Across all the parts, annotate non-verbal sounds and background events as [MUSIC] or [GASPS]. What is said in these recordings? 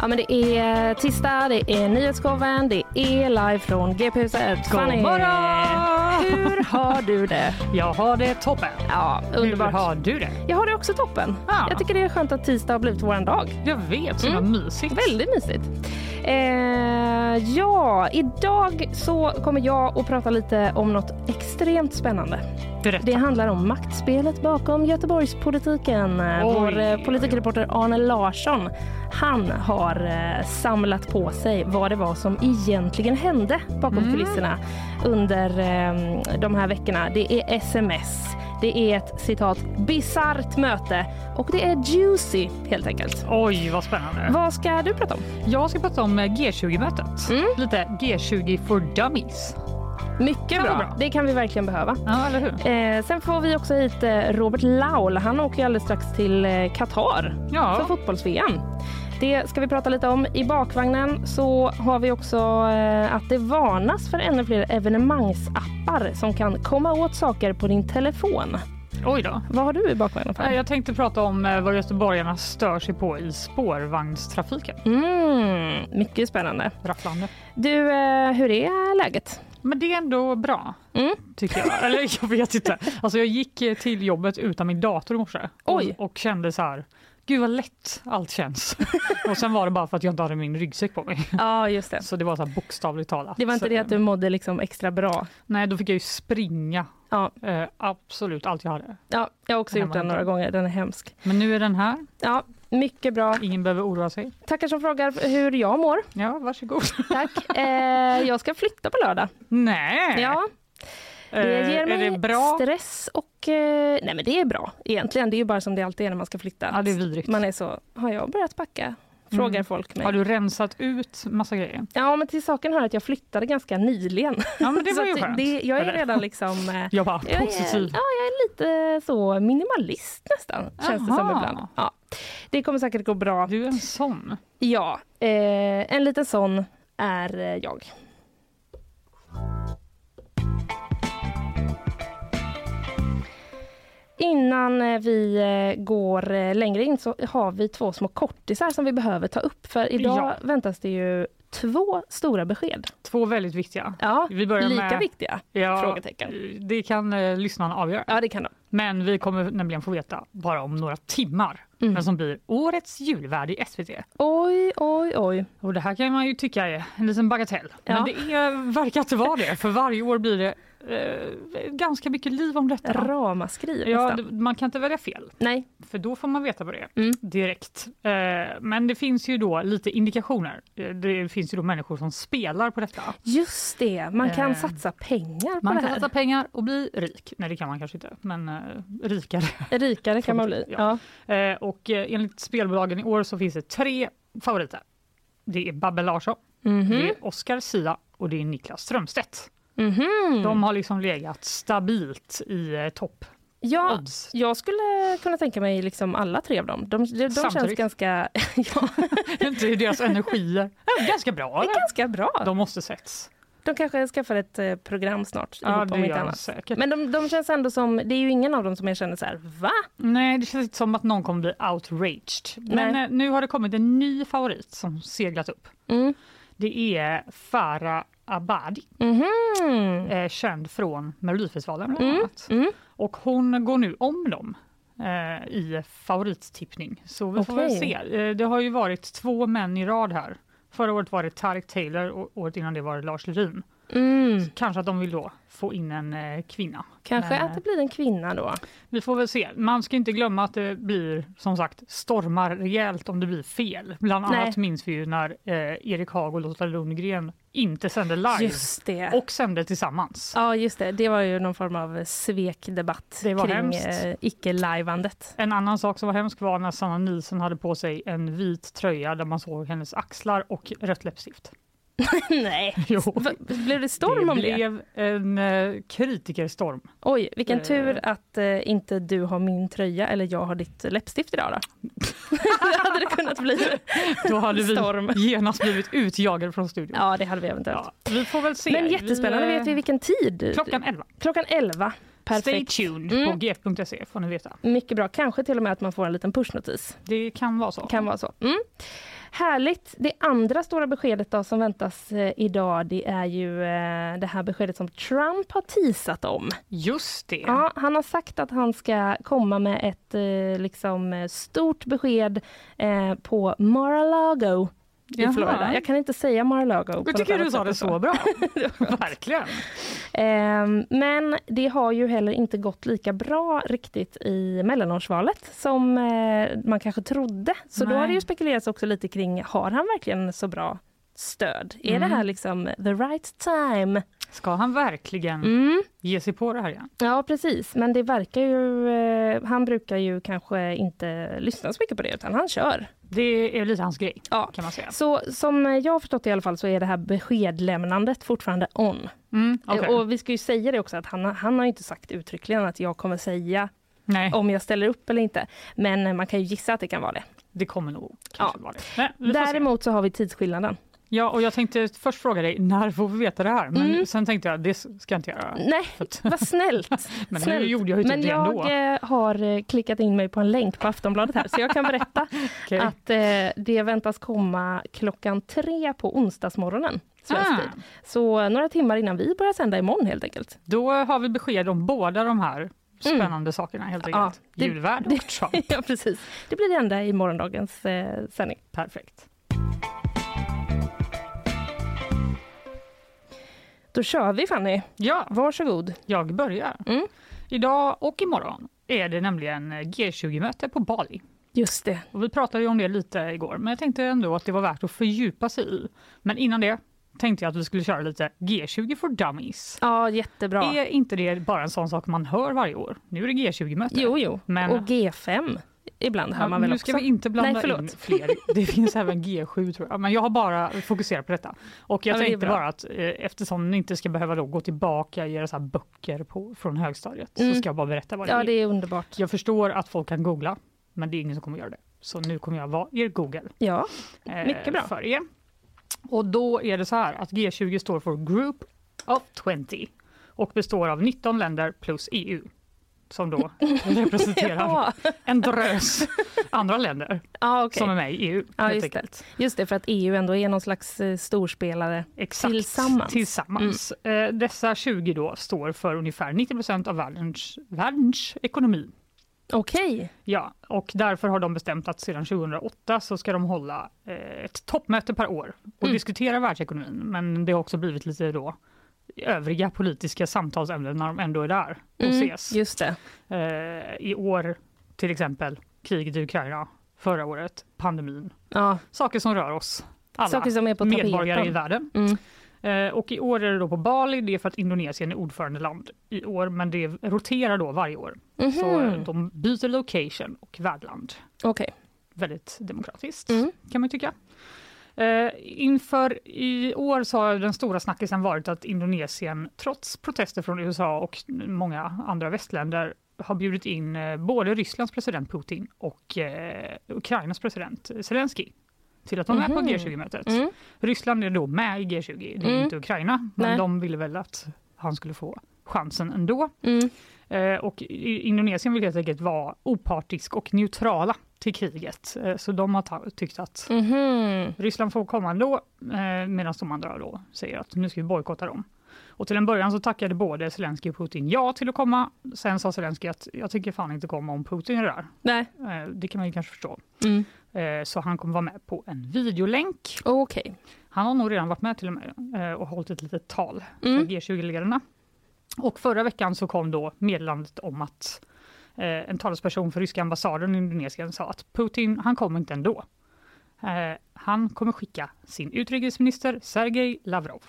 Ja, men det är tisdag, det är nyhetsshowen, det är live från GP-huset. God morgon! Hur har du det? Jag har det toppen. Ja, underbart. Hur har du det? Jag har det också toppen. Ja. Jag tycker det är skönt att tisdag har blivit våran dag. Jag vet, så Mm. mysigt. Väldigt mysigt. Eh, ja, idag så kommer jag att prata lite om något extremt spännande. Berätta. Det handlar om maktspelet bakom Göteborgspolitiken. Oj, Vår eh, politikreporter Arne Larsson han har eh, samlat på sig vad det var som egentligen hände bakom Mm. kulisserna under eh, de här veckorna. Det är sms, det är ett citat bisarrt möte och det är juicy helt enkelt. Oj, vad spännande. Vad ska du prata om? Jag ska prata om eh, G20-mötet. Mm. Lite G20 for dummies. Mycket bra. bra. Det kan vi verkligen behöva. Ja, eller hur? Eh, sen får vi också hit eh, Robert Laul. Han åker ju alldeles strax till eh, Qatar för Ja, fotbolls-VM. Det ska vi prata lite om. I bakvagnen så har vi också eh, att det varnas för ännu fler evenemangsappar som kan komma åt saker på din telefon. oj då. Vad har du i bakvagnen Eh, för? Jag tänkte prata om eh, vad göteborgarna stör sig på i spårvagnstrafiken. Mm, mycket spännande. Rafflande. Du, eh, hur är läget? Men det är ändå bra, Mm. tycker jag. Eller [LAUGHS] jag vet inte. Alltså jag gick eh, till jobbet utan min dator i morse Oj. och, och kände så här, gud vad lätt allt känns. [LAUGHS] och sen var det bara för att jag inte hade min ryggsäck på mig. Ja, just det. Så det var så bokstavligt talat. Det var inte Så, det att du mådde liksom extra bra. Nej, då fick jag ju springa Ja, eh, absolut allt jag hade. ja jag har också gjort den några gånger. Den är hemsk. Men nu är den här. Ja, mycket bra. Ingen behöver oroa sig. Tackar som frågar hur jag mår. Ja, varsågod. Tack. Eh, jag ska flytta på lördag. Nej! Ja, det Eh, ger mig är det bra? stress och... Eh, nej men det är bra egentligen. Det är ju bara som det alltid är när man ska flytta. Ja, det är vidrigt. Man är så, har jag börjat packa? Frågar Mm. folk mig. Har du rensat ut massa grejer? Ja men till saken hör att jag flyttade ganska nyligen. Ja, men det [LAUGHS] var ju skönt. det, jag är redan liksom... Eh, [LAUGHS] Jag var jag är, positiv. ja, jag är lite så minimalist nästan, känns det som ibland. Ja. Det kommer säkert gå bra. Du är en sån. Ja, eh, en liten sån är jag. Innan eh, vi eh, går eh, längre in så har vi två små kortisar som vi behöver ta upp. För idag Ja. väntas det ju två stora besked. Två väldigt viktiga. Ja, Vi börjar lika med... viktiga? Ja, Frågetecken. Det kan eh, lyssnarna avgöra. Ja, det kan de. Men vi kommer nämligen få veta bara om några timmar Mm. vem som blir årets julvärd i SVT. Oj, oj, oj. Och det här kan man ju tycka är en liten bagatell. Ja. Men det är, verkar inte vara det, för varje år blir det eh, ganska mycket liv om detta. Ramaskri Ja, nästan. man kan inte välja fel, Nej. för då får man veta vad det är Mm. direkt. Eh, men det finns ju då lite indikationer. Eh, Det finns ju då människor som spelar på detta. Just det, man kan Eh, satsa pengar på Man det kan här. satsa pengar och bli rik. Nej, det kan man kanske inte, men eh, rikare. Rikare kan man bli. Ja. Ja. Och enligt spelbolagen i år så finns det tre favoriter. Det är Babbe Larsson, Mhm. det är Oscar Sia och det är Niklas Strömstedt. Mhm. De har liksom legat stabilt i eh, topp Ja, odds. jag skulle kunna tänka mig liksom alla tre av dem. De, de, de känns ganska, [LAUGHS] ja, Inte deras energier är ganska bra. det är Eller? ganska bra. De, De måste setts. kanske skaffar ett eh, program snart, Ja, ihop, om inte de annat. säkert. Men de, de känns ändå som, det är ju ingen av dem som jag känner så här, va? Nej, det känns inte som att någon kommer bli outraged. Men Nej. eh, nu har det kommit en ny favorit som seglat upp. Mm. Det är Farah Abadi, Mhm. eh, känd från Melodifestivalen bland Mm. annat. Mm. Och hon går nu om dem eh, i favorittippning. Så vi får väl se. Eh, det har ju varit två män i rad här. Förra året var det Tarek Taylor och året innan det var det Lars Lerin. Mm. Kanske att de vill då få in en eh, kvinna. Kanske Men, att det blir en kvinna då. Vi får väl se. Man ska inte glömma att det blir som sagt stormar rejält om det blir fel. Bland Nej. annat minns vi ju när eh, Erik Haag och Lotta Lundgren inte sände live och sände tillsammans. Ja, just det. Det var ju någon form av svekdebatt Det var kring hemskt. eh, icke-livandet. En annan sak som var hemsk var när Sanna Nielsen hade på sig en vit tröja där man såg hennes axlar och rött läppstift. [LAUGHS] Nej, Jo. Va- blev det storm det om det? blev en eh, kritikerstorm. Oj, vilken Eh. tur att eh, inte du har min tröja eller jag har ditt läppstift idag då. [LAUGHS] det hade det kunnat bli. Då hade vi Storm. genast blivit utjagade från studion. Ja, det hade vi eventuellt. Ja, vi får väl se. Men jättespännande, Vi, vet vi vilken tid? Klockan 11. Klockan 11. Perfekt. Stay tuned Mm. på gf.se får ni veta. Mycket bra. Kanske till och med att man får en liten pushnotis. Det kan vara så. Kan vara så. Mm. Härligt. Det andra stora beskedet då som väntas eh, idag det är ju eh, det här beskedet som Trump har teasat om. Just det. Ja, han har sagt att han ska komma med ett eh, liksom, stort besked på Mar-a-Lago i Jaha. Florida. Jag kan inte säga Mar-a-Lago. Jag tycker du sa det så bra. [LAUGHS] [LAUGHS] Verkligen. Ehm, men det har ju heller inte gått lika bra riktigt i mellanårsvalet som eh, man kanske trodde. Så då Nej. har det ju spekulerats också lite kring, har han verkligen så bra stöd? Är det Mm. här liksom the right time? Ska han verkligen Mm. ge sig på det här igen? Ja, precis. Men det verkar ju... Eh, han brukar ju kanske inte lyssna så mycket på det, utan han kör. Det är lite hans grej Ja. kan man säga. Så som jag har förstått det i alla fall så är det här beskedlämnandet fortfarande on. Mm, okej. Och vi ska ju säga det också att han, han har inte sagt uttryckligen att jag kommer säga Nej, om jag ställer upp eller inte. Men eh, man kan ju gissa att det kan vara det. det kommer nog Ja. vara det. Nej, se. Däremot så har vi tidsskillnaden. Ja, och jag tänkte först fråga dig, när får vi veta det här? Men Mm. sen tänkte jag, det ska jag inte göra. Nej, att, vad snällt. [LAUGHS] men snällt. nu gjorde jag ju typ Men det jag ändå. eh, har eh, klickat in mig på en länk på Aftonbladet här så jag kan berätta [LAUGHS] Okej. att eh, det väntas komma klockan tre på onsdagsmorgonen. Ah. Så eh, några timmar innan vi börjar sända imorgon helt enkelt. Då har vi besked om båda de här spännande sakerna helt Ja, enkelt. det- Julvärd och Trump. ja, precis. Det blir det enda i morgondagens eh, sändning. Perfekt. Då kör vi Fanny. Ja, Varsågod. jag börjar. Mm. Idag och imorgon är det nämligen G20-möte på Bali. Just det. Och vi pratade ju om det lite igår, men jag tänkte ändå att det var värt att fördjupa sig i. Men innan det tänkte jag att vi skulle köra lite G20 for dummies. Ja, jättebra. Är inte det bara en sån sak man hör varje år? Nu är det G20-möte. Jo, jo. Men- Och G5 ibland hör Ja, man väl nu också. ska vi inte blanda Nej, in fler. Det finns [LAUGHS] även G7 tror jag. Men jag har bara fokuserat på detta. Och jag Ja, tänkte bara att eh, eftersom ni inte ska behöva gå tillbaka i era så böcker på, från högstadiet Mm. så ska jag bara berätta vad det Ja, är. det är underbart. Jag förstår att folk kan googla, men det är ingen som kommer göra det. Så nu kommer jag vara er Google Ja, eh, Mycket bra. för er. Och då är det så här att G20 står för Group of 20 och består av 19 länder plus EU som då [LAUGHS] representerar ja. en drös andra länder ja okej. som är med i EU. Helt just enkelt. Just det, för att EU ändå är någon slags eh, storspelare. Exakt. Tillsammans. Tillsammans. Eh, dessa 20 då står för ungefär 90% av världens, världens ekonomi. Okej. Ja, och därför har de bestämt att sedan 2008 så ska de hålla eh, ett toppmöte per år och Mm. diskutera världsekonomin. Men det har också blivit lite då övriga politiska samtalsämnen när de ändå är där och Mm, ses. Just det. Eh, I år till exempel kriget i Ukraina, förra året pandemin. Ja, Saker som rör oss alla saker som är på medborgare i världen. Mm. Eh, och i år är det då på Bali, det är för att Indonesien är ordförandeland i år, men det roterar då varje år. Så eh, Mhm. de byter location och värdland. Okej. Väldigt demokratiskt Mm. kan man tycka. Eh, inför i år så har den stora snackisen varit att Indonesien, trots protester från USA och många andra västländer, har bjudit in eh, både Rysslands president Putin och eh, Ukrainas president Zelensky till att vara med på Mhm. G20-mötet. Mm. Ryssland är då med i G20, det är Mm. inte Ukraina, men Nej. de ville väl att han skulle få chansen ändå. Mm. Eh, och Indonesien vill helt enkelt vara opartisk och neutrala till kriget. Eh, så de har tyckt att Mhm. Ryssland får komma ändå, eh, medan de andra då säger att nu ska vi bojkotta dem. Och till en början så tackade både Zelensky och Putin ja till att komma. Sen sa Zelensky att jag tycker fan inte komma om Putin är där. Nej. Det kan man ju kanske förstå. Mm. Så han kommer vara med på en videolänk. Okej. Han har nog redan varit med till och med och hållit ett litet tal Mm. för G20-ledarna. Och förra veckan så kom då meddelandet om att eh, en talesperson för ryska ambassaden i Indonesien sa att Putin, han kommer inte ändå. Eh, han kommer skicka sin utrikesminister Sergej Lavrov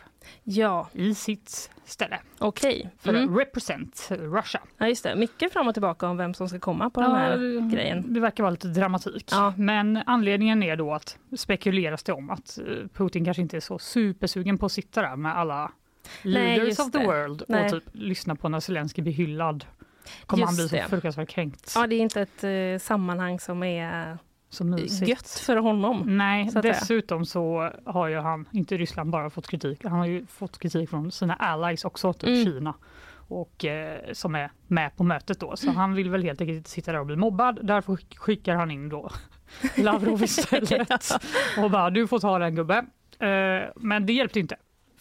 Ja, i sitt ställe okej. för Mm. att represent Russia. Ja, just det. Mycket fram och tillbaka om vem som ska komma på den här grejen. Det verkar vara lite dramatik. Ja. Men anledningen är då att spekuleras det om att eh, Putin kanske inte är så supersugen på att sitta där med alla leaders just of the world Nej. och typ lyssna på när Zelenskyj blir hyllad. Kommer han bli Just så det. fruktansvärt kränkt. Ja, det är inte ett eh, sammanhang som är mysigt. gött för honom. Nej, så dessutom så har ju han, inte Ryssland bara fått kritik, han har ju fått kritik från sina allies också, typ Mm. Kina. Och eh, som är med på mötet då, så han vill väl helt enkelt sitta där och bli mobbad. Därför skick- skickar han in då [LAUGHS] Lavrov istället. [LAUGHS] Och bara, du får ta den gubbe. Eh, men det hjälpte inte.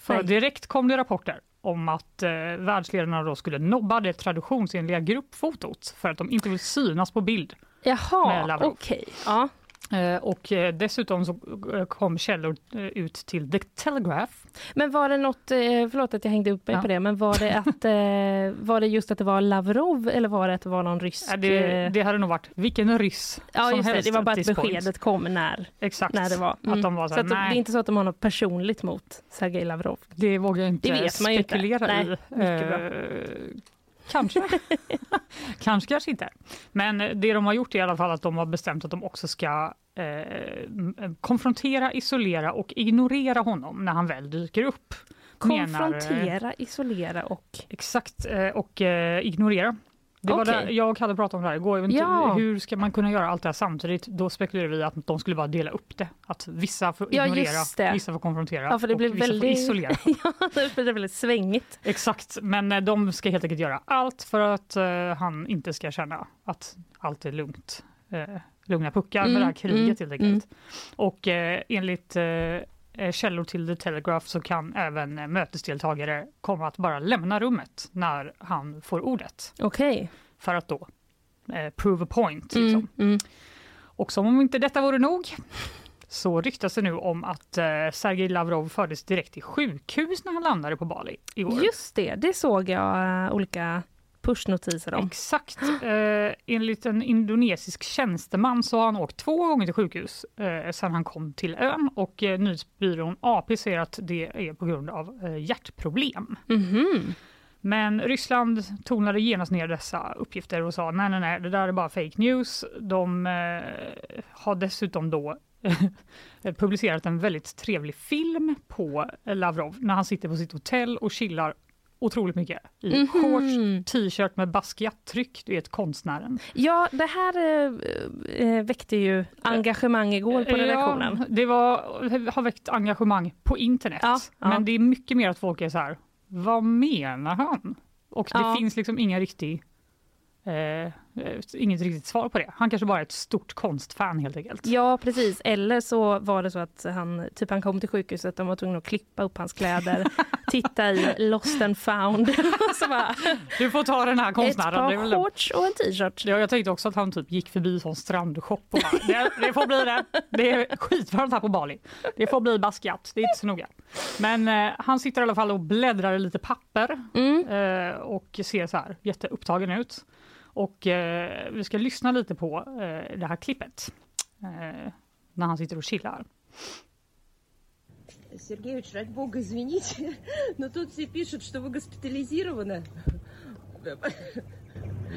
För Nej. direkt kom det rapporter om att eh, världsledarna då skulle nobba det traditionsenliga gruppfotot för att de inte vill synas på bild. Jaha, okej. Ja. Eh, och eh, dessutom så eh, kom källor ut till The Telegraph. Men var det något, förlåt att jag hängde upp mig Ja. på det, men var det, att, [LAUGHS] var det just att det var Lavrov eller var det att det var någon rysk? Eh, det, det hade nog varit vilken ryss ja, som just det. helst Det var bara at att point. beskedet kom när, Exakt. när det var. Att de var så, här, det är inte så att de har något personligt mot Sergej Lavrov. det vågar jag inte Det vet man ju inte. spekulera Nej, Kanske. [LAUGHS] kanske, kanske inte. Men eh, det de har gjort är i alla fall att de har bestämt att de också ska eh, konfrontera, isolera och ignorera honom när han väl dyker upp. menar, eh, Konfrontera, isolera och... Exakt, eh, och eh, ignorera. Det var Okej. det jag hade pratat om det här igår. Inte, Ja. Hur ska man kunna göra allt det här samtidigt? Då spekulerar vi att de skulle bara dela upp det. Att vissa får Ja, ignorera, vissa får konfrontera Ja, för det och blir vissa väldigt- får isolera. [LAUGHS] ja, det blir väldigt svängigt. Exakt, men eh, de ska helt enkelt göra allt för att eh, han inte ska känna att allt är lugnt. Eh, lugna puckar med Mm, det här kriget mm, helt enkelt. Och eh, enligt eh, källor till The Telegraph så kan även eh, mötesdeltagare komma att bara lämna rummet när han får ordet Okej. för att då eh, prove a point. Liksom. Mm, mm. Och som om inte detta vore nog så ryktas det nu om att eh, Sergej Lavrov fördes direkt till sjukhus när han landade på Bali igår. Just det, det såg jag eh, olika pushnotiser om. Exakt. Eh, enligt en indonesisk tjänsteman så har han åkt två gånger till sjukhus eh, sedan han kom till ön och eh, nyhetsbyrån AP säger att det är på grund av eh, hjärtproblem. Mhm. Men Ryssland tonade genast ner dessa uppgifter och sa nej, nej, nej, det där är bara fake news. De eh, har dessutom då publicerat en väldigt trevlig film på Lavrov när han sitter på sitt hotell och chillar otroligt mycket i Mhm. shorts, t-shirt med Basquiat-tryck, du vet konstnären. Ja, det här eh, eh, väckte ju engagemang igår på redaktionen. Ja, det var, har väckt engagemang på internet. Ja, ja. Men det är mycket mer att folk är så här, vad menar han? Och det finns liksom ingen riktig eh, eh, inget riktigt svar på det. Han kanske bara är ett stort konstfan helt enkelt. Ja, precis. Eller så var det så att han, typ han kom till sjukhuset, de var tvungna att klippa upp hans kläder, [LAUGHS] titta i lost and found. [LAUGHS] så bara, Du får ta den här ett konstnären. Väl par shorts och en t-shirt. Ja, jag tänkte också att han typ gick förbi en strandshop och bara, det, det får bli det. Det är skitvarmt här på Bali. Det får bli Basquiat, det är inte så noga. Men eh, han sitter i alla fall och bläddrar i lite papper Mm. eh, och ser så här jätteupptagen ut. Och eh, vi ska lyssna lite på eh, det här klippet eh, när han sitter och chillar. Сергеевич, ради бога, извините, [LAUGHS] но тут все пишут, что вы госпитализированы.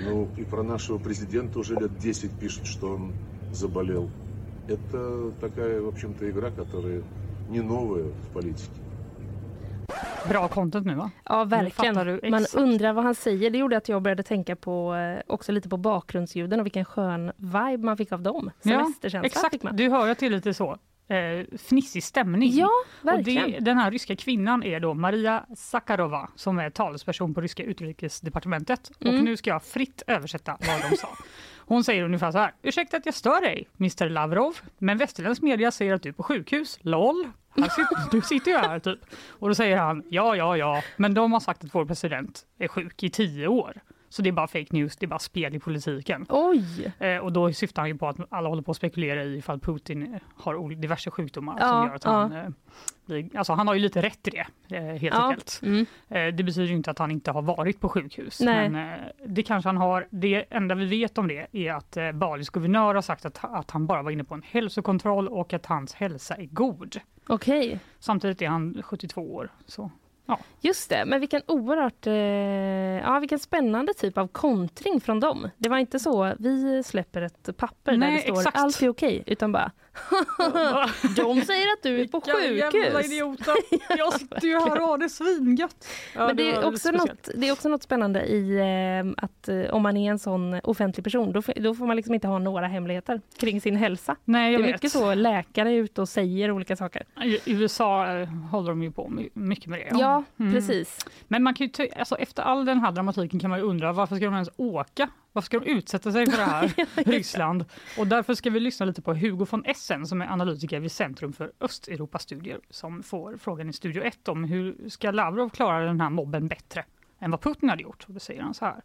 Ну, и про нашего президента уже лет 10 пишут, что он заболел. Это такая, в общем-то, игра, которая не новая в политике. Bra content nu va? Ja, verkligen. Man undrar vad han säger. Det gjorde att jag började tänka på eh, också lite på bakgrundsljuden och vilken skön vibe man fick av dem. Semesterkänsla exakt. fick man. Du hör det är lite så eh, fnissig stämning. Ja, Och verkligen. det, den här ryska kvinnan är då Maria Zakharova som är talesperson på ryska utrikesdepartementet. Mm. Och nu ska jag fritt översätta vad de sa. [LAUGHS] Hon säger ungefär så här. Ursäkta att jag stör dig, Mr Lavrov, men västerländsk media säger att du är på sjukhus. LOL. Sitter, [LAUGHS] du sitter ju här typ. Och då säger han ja, ja, ja, men de har sagt att vår president är sjuk i tio år. Så det är bara fake news, det är bara spel i politiken. Oj! Eh, och då syftar han ju på att alla håller på att spekulera i ifall Putin har diverse sjukdomar Ja, som gör att han ja. eh, blir, alltså han har ju lite rätt i det, eh, helt Ja. enkelt. Mm. Eh, det betyder ju inte att han inte har varit på sjukhus. Nej. Men eh, det kanske han har. Det enda vi vet om det är att eh, Balis guvernör har sagt att, att han bara var inne på en hälsokontroll och att hans hälsa är god. Okej, Samtidigt är han 72 år. Så. Just det. Men vilken oerhört... Eh, ja, vilken spännande typ av kontring från dem. Det var inte så, vi släpper ett papper där Nej, det står exakt. allt är okej, utan bara [LAUGHS] de säger att du är på Vilka jävla sjukhus. idioter! [LAUGHS] Jag sitter ju här och har det svingött. Ja, Men det är, också något, det är också något spännande i eh, att eh, om man är en sån offentlig person, då, då får man liksom inte ha några hemligheter kring sin hälsa. Nej, Det jag är vet. mycket så läkare är ute och säger olika saker. I USA eh, håller de ju på my- mycket med det. Ja, Mm. precis. Men man kan ju alltså, efter all den här dramatiken kan man ju undra varför ska de ens åka? Varför ska de utsätta sig för det här, [LAUGHS] Ryssland? Och därför ska vi lyssna lite på Hugo von Essen som är analytiker vid Centrum för Östeuropastudier som får frågan i Studio 1 om hur ska Lavrov klara den här mobben bättre än vad Putin hade gjort? Och då säger han så här.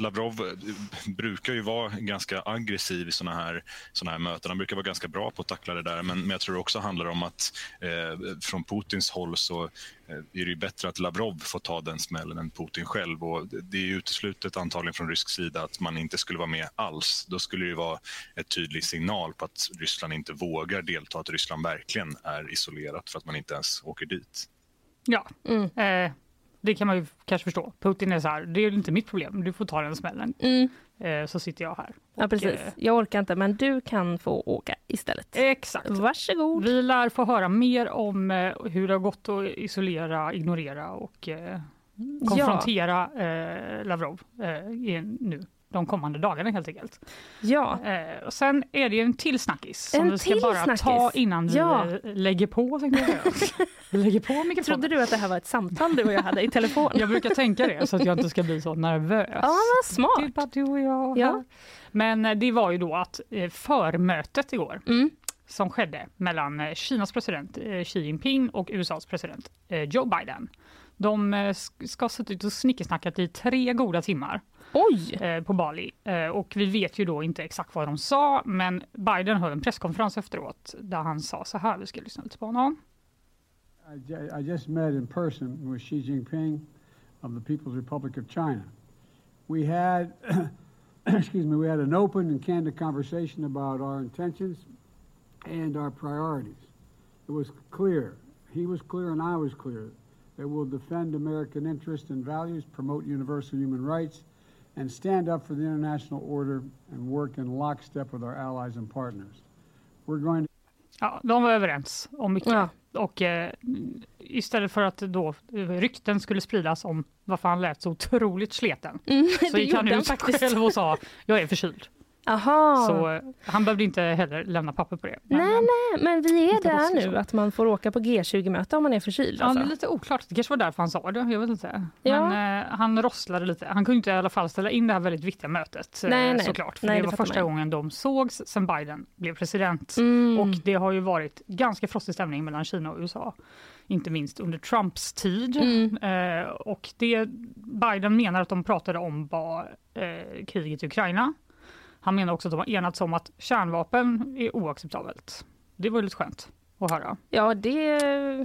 Lavrov eh, brukar ju vara ganska aggressiv i såna här, såna här möten. Han brukar vara ganska bra på att tackla det där. Men, men jag tror det också handlar om att eh, från Putins håll så eh, är det ju bättre att Lavrov får ta den smällen än Putin själv. Och det- är ju uteslutet antagligen från rysk sida att man inte skulle vara med alls. Då skulle det ju vara ett tydlig signal på att Ryssland inte vågar delta, att Ryssland verkligen är isolerat för att man inte ens åker dit. Ja, Mm. eh, det kan man ju kanske förstå. Putin är så här, det är inte mitt problem, du får ta den smällen. Mm. Eh, så sitter jag här. Ja, precis. eh, Jag orkar inte, men du kan få åka istället. Exakt. Varsågod. Vi lär få höra mer om eh, hur det har gått att isolera, ignorera och eh, konfrontera eh, Lavrov nu de kommande dagarna helt enkelt. Ja, Eh, och sen är det ju en till snackis som En vi ska bara ta snackis? innan vi Ja. eh, lägger på. [LAUGHS] vi lägger på mikrofonen. trodde du att det här var ett samtal du och jag hade i telefon? Jag brukar tänka det så att jag inte ska bli så nervös. Ja, vad smart. Det bara du och jag Ja. Men eh, det var ju då att eh, förmötet igår Mm. som skedde mellan Kinas president Xi Jinping och USAs president Joe Biden. De sk- ska ha suttit och snickesnackat i tre goda timmar Oj! eh, på Bali. Eh, Och vi vet ju då inte exakt vad de sa, men Biden höll en presskonferens efteråt där han sa så här, vi ska lyssna lite på honom. I, I just met in person with Xi Jinping of the People's Republic of China. We had, [COUGHS] excuse me, we had an open and candid conversation about our intentions and our priorities. It was clear, he was clear, and I was clear, that we'll defend American interests and values, promote universal human rights, and stand up for the international order and work in lockstep with our allies and partners. We're going to Ja, de var överens om mycket. Ja. Och eh, istället för att då eh, rykten skulle spridas om varför han lät så otroligt sleten Mm, så det gick han ut faktiskt. själv och sa jag är förkyld. Aha. Så eh, han behövde inte heller lämna papper på det. Men, nej, nej, men vi är där nu, så. att man får åka på G20-möte om man är förkyld. Ja, det Alltså. är lite oklart. Det kanske var därför han sa det. Jag vet inte. Ja. Men eh, han rosslade lite. Han kunde inte i alla fall ställa in det här väldigt viktiga mötet. eh, Nej, nej. Såklart. För Nej, det det var första man. gången de sågs sen Biden blev president. Mm. Och det har ju varit ganska frostig stämning mellan Kina och USA. Inte minst under Trumps tid. Mm. Eh, och det Biden menar att de pratade om var eh, kriget i Ukraina. Han menar också att de har enats om att kärnvapen är oacceptabelt. Det var ju lite skönt att höra. Ja, det...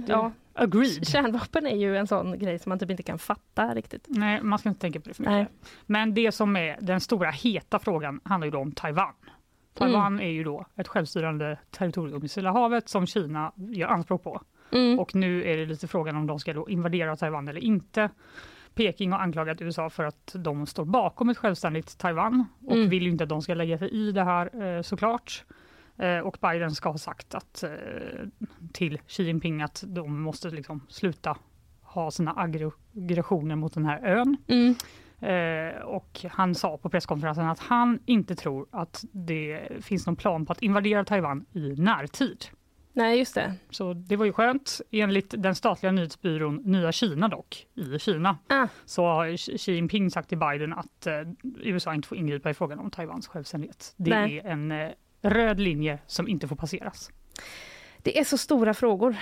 Ja. Agreed. Kärnvapen är ju en sån grej som man typ inte kan fatta riktigt. Nej, man ska inte tänka på det för mycket. Nej. Men det som är den stora heta frågan handlar ju då om Taiwan. Taiwan är ju då ett självstyrande territorium i Stilla havet som Kina gör anspråk på. Mm. Och nu är det lite frågan om de ska då invadera Taiwan eller inte. Peking har anklagat USA för att de står bakom ett självständigt Taiwan och Mm. vill ju inte att de ska lägga sig i det här eh, såklart. Eh, Och Biden ska ha sagt att, eh, till Xi Jinping att de måste liksom sluta ha sina aggressioner mot den här ön. Mm. Eh, och han sa på presskonferensen att han inte tror att det finns någon plan på att invadera Taiwan i närtid. Nej, just det. Så det var ju skönt. Enligt den statliga nyhetsbyrån Nya Kina dock, i Kina, ah. så har Xi Jinping sagt till Biden att eh, USA inte får ingripa i frågan om Taiwans självständighet. Det Nej. är en eh, röd linje som inte får passeras. Det är så stora frågor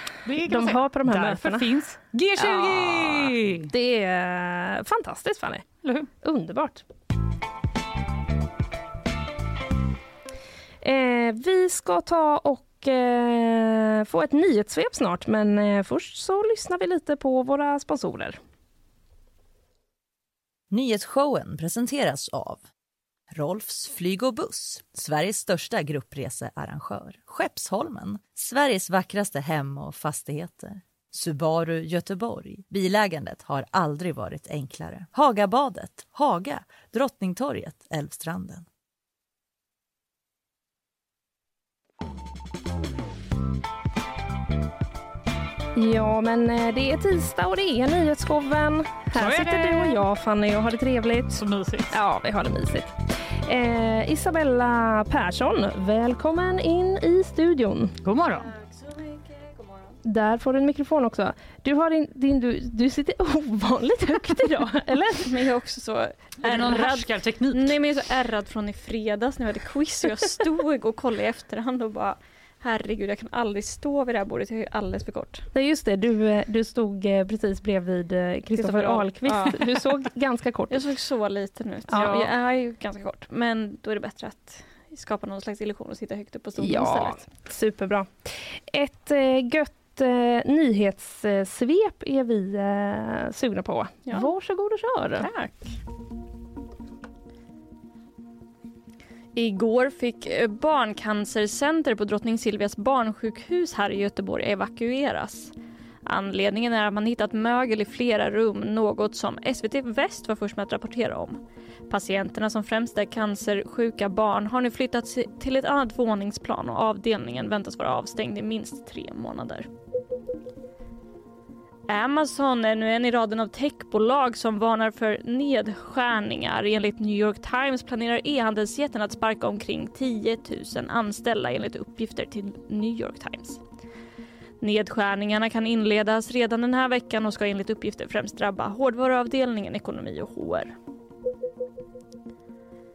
de har på de här Därför mötena. finns G20! Ja, det är eh, fantastiskt, Fanny. Eller hur? Underbart. Eh, vi ska ta och eh, få ett nyhetssvep snart, men eh, först så lyssnar vi lite på våra sponsorer. Nyhetsshowen presenteras av Rolfs flyg och buss, Sveriges största gruppresearrangör. Skeppsholmen, Sveriges vackraste hem och fastigheter. Subaru Göteborg. Bilägandet har aldrig varit enklare. Hagabadet, Haga, Drottningtorget, Älvstranden. Ja, men eh, det är tisdag och det är nyhetsshowen. Här är sitter det. du och jag, Fanny, och har det trevligt. Så mysigt. Ja, vi har det mysigt. Eh, Isabella Persson, välkommen in i studion. God morgon. Där får du en mikrofon också. Du, har din, din, du, du sitter ovanligt högt idag, [LAUGHS] eller? Men jag är också så Är det någon härskarteknik? Nej men jag är så ärrad från i fredags när vi hade quiz och jag stod och kollade i efterhand och bara Herregud jag kan aldrig stå vid det här bordet, jag är alldeles för kort. Nej, just det. Du, eh, du stod eh, precis bredvid eh, Kristoffer Ahl. Ahlqvist. Ja. Du såg ganska kort [LAUGHS] Jag såg så liten ut. Ja. Jag, jag är ju ganska kort men då är det bättre att skapa någon slags illusion och sitta högt upp på stolen Ja, istället. superbra. Ett eh, gött eh, nyhetssvep är vi eh, sugna på. Ja. Varsågod och kör. Tack! Igår fick eh, Barncancercenter på Drottning Silvias barnsjukhus här i Göteborg evakueras. Anledningen är att man hittat mögel i flera rum, något som SVT Väst var först med att rapportera om. Patienterna som främst är cancersjuka barn har nu flyttats till ett annat våningsplan och avdelningen väntas vara avstängd i minst tre månader. Amazon är nu en i raden av techbolag som varnar för nedskärningar. Enligt New York Times planerar e-handelsjätten att sparka omkring 10 000 anställda enligt uppgifter till New York Times. Nedskärningarna kan inledas redan den här veckan och ska enligt uppgifter främst drabba hårdvaruavdelningen, ekonomi och HR.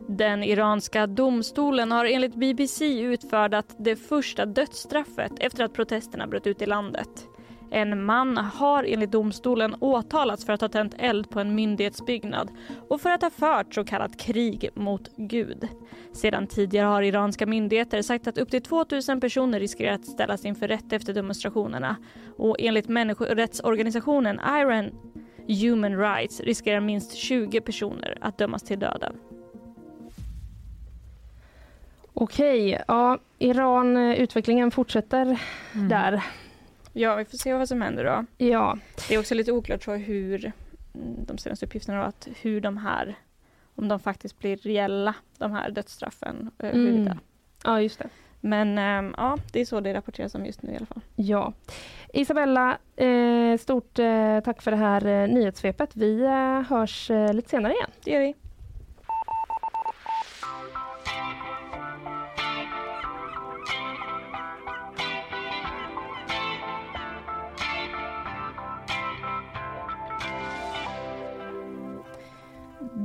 Den iranska domstolen har enligt BBC utfärdat det första dödsstraffet efter att protesterna bröt ut i landet. En man har enligt domstolen åtalats för att ha tänt eld på en myndighetsbyggnad och för att ha fört så kallat krig mot Gud. Sedan tidigare har iranska myndigheter sagt att upp till 2000 personer riskerar att ställas inför rätt efter demonstrationerna och enligt människorättsorganisationen Iran Human Rights riskerar minst 20 personer att dömas till döden. Okej, ja, Iran, eh, utvecklingen fortsätter Mm. där. Ja, vi får se vad som händer då. Ja, Det är också lite oklart tror jag, hur mm, de senaste uppgifterna då, att hur de här, om de faktiskt blir reella, de här dödsstraffen. eh, Mm. ja just det. Men ehm, ja, det är så det rapporteras om just nu i alla fall. Ja. Isabella, eh, stort eh, tack för det här eh, nyhetssvepet. Vi hörs lite senare igen. Det gör vi.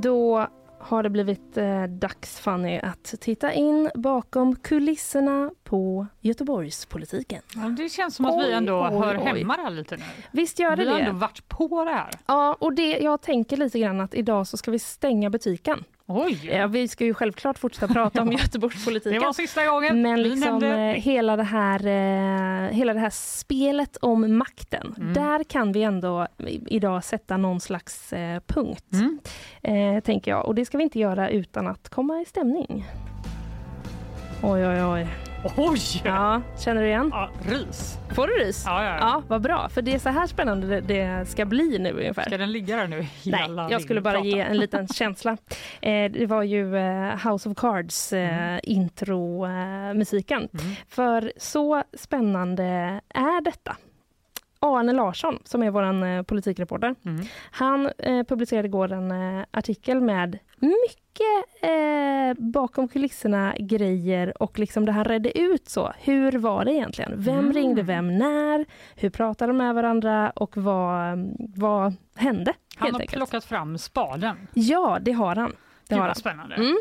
Då har det blivit eh, dags Fanny att titta in bakom kulisserna på Göteborgspolitiken. Ja, det känns som att vi Oj, ändå oj, hör oj. hemma där lite nu. Visst gör det vi har det? ändå varit på det här. Ja, och det, jag tänker lite grann att idag så ska vi stänga butiken. Oj! Ja, vi ska ju självklart fortsätta prata om [LAUGHS] Det Göteborgspolitiken. var sista gången. Men Vi liksom eh, hela, det här, eh, hela det här spelet om makten, Mm. där kan vi ändå idag sätta någon slags eh, punkt, Mm. eh, tänker jag. Och det ska vi inte göra utan att komma i stämning. Oj, oj, oj. Oj! Ja, känner du igen? Ja, rys. Får du rys? Ja, ja, ja. Ja, vad bra. För det är så här spännande det, ska bli nu ungefär. Ska den ligga där nu hela Nej, jag skulle bara prata? ge en liten [LAUGHS] känsla. Eh, det var ju eh, House of Cards eh, intro-musiken. Mm. För så spännande är detta. Arne Larsson, som är vår eh, politikreporter, Mm. han eh, publicerade igår en eh, artikel med mycket eh, bakom kulisserna grejer och liksom det han redde ut så. Hur var det egentligen? Vem Mm. ringde vem när? Hur pratade de med varandra och vad, vad hände? Han har enkelt? plockat fram spaden. Ja, det har han. Det har han. spännande. Mm.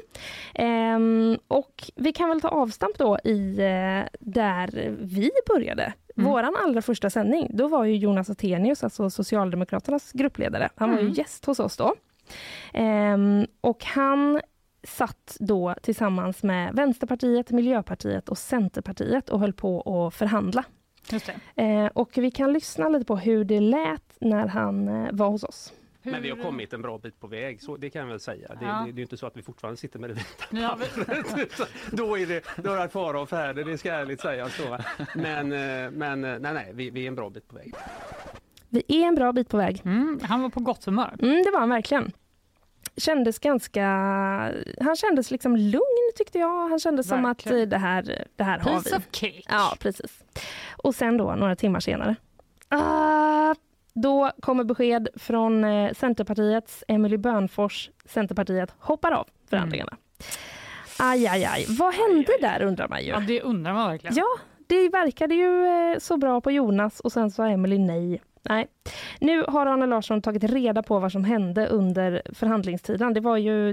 Ehm, och vi kan väl ta avstamp då i eh, där vi började. Mm. Våran allra första sändning, då var ju Jonas Attenius, alltså Socialdemokraternas gruppledare, han var ju Mm. gäst hos oss då. Ehm, och han satt då tillsammans med Vänsterpartiet, Miljöpartiet och Centerpartiet och höll på att förhandla. Just det. Eh, och vi kan lyssna lite på hur det lät när han eh, var hos oss. Men vi har kommit en bra bit på väg, så det kan jag väl säga. Det, Ja. det, det är ju inte så att vi fortfarande sitter med det vita väl- pappret. [LAUGHS] då är det några fara och färde, det ska jag ärligt säga. Så. Men, eh, men eh, nej, nej, vi, vi är en bra bit på väg. Vi är en bra bit på väg. Mm, han var på gott humör. Mm, det var han verkligen. Kändes ganska... Han kändes liksom lugn tyckte jag. Han kändes som att Verkligen. eh, det här, det här har Piece vi. of cake. Ja, precis. Och sen då, några timmar senare. Ah, då kommer besked från eh, Centerpartiets Emily Bönfors. Centerpartiet hoppar av förhandlingarna. Aj, aj, aj. Vad hände där undrar man ju. Ja, det undrar man verkligen. Ja, det verkade ju eh, så bra på Jonas och sen sa Emily nej. Nej. Nu har Arne Larsson tagit reda på vad som hände under förhandlingstiden. Det var ju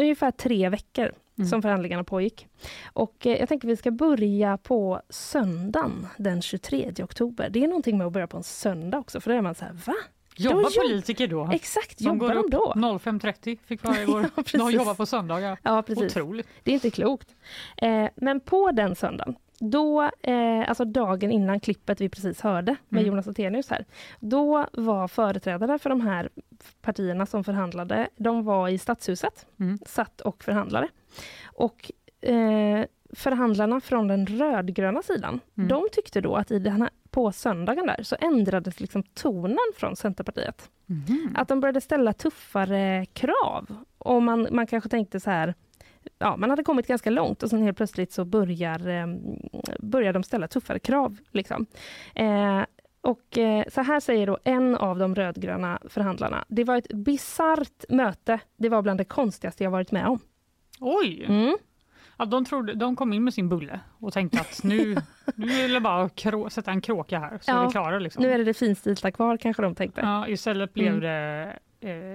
ungefär tre veckor Mm. som förhandlingarna pågick. Och eh, jag tänker vi ska börja på söndagen den 23 oktober. Det är någonting med att börja på en söndag också, för då är man så här, va? Jobbar Då politiker då? Exakt, De jobbar går de då? 05.30 fick vara igår. [LAUGHS] Ja, precis. De jobbar på söndagar. Ja, precis. Otroligt. Det är inte klokt. Eh, men på den söndagen, då, eh, alltså dagen innan klippet vi precis hörde med Mm. Jonas Attenius här, då var företrädare för de här partierna som förhandlade, de var i Stadshuset, Mm. satt och förhandlade. Och eh, förhandlarna från den rödgröna sidan, Mm. de tyckte då att i den här, på söndagen där så ändrades liksom tonen från Centerpartiet. Mhm. Att de började ställa tuffare krav. Och man, man kanske tänkte så här, ja, man hade kommit ganska långt och sen helt plötsligt så börjar, eh, börjar de ställa tuffare krav. Liksom. Eh, och eh, så här säger då en av de rödgröna förhandlarna. Det var ett bisarrt möte. Det var bland det konstigaste jag varit med om. Oj! Mm. Ja, de, trodde, de kom in med sin bulle och tänkte att nu, [LAUGHS] nu är det bara krå, sätta en kråka här så är Ja, vi klara. Liksom. Nu är det det finstilta kvar kanske de tänkte. Ja, istället blev Mm. det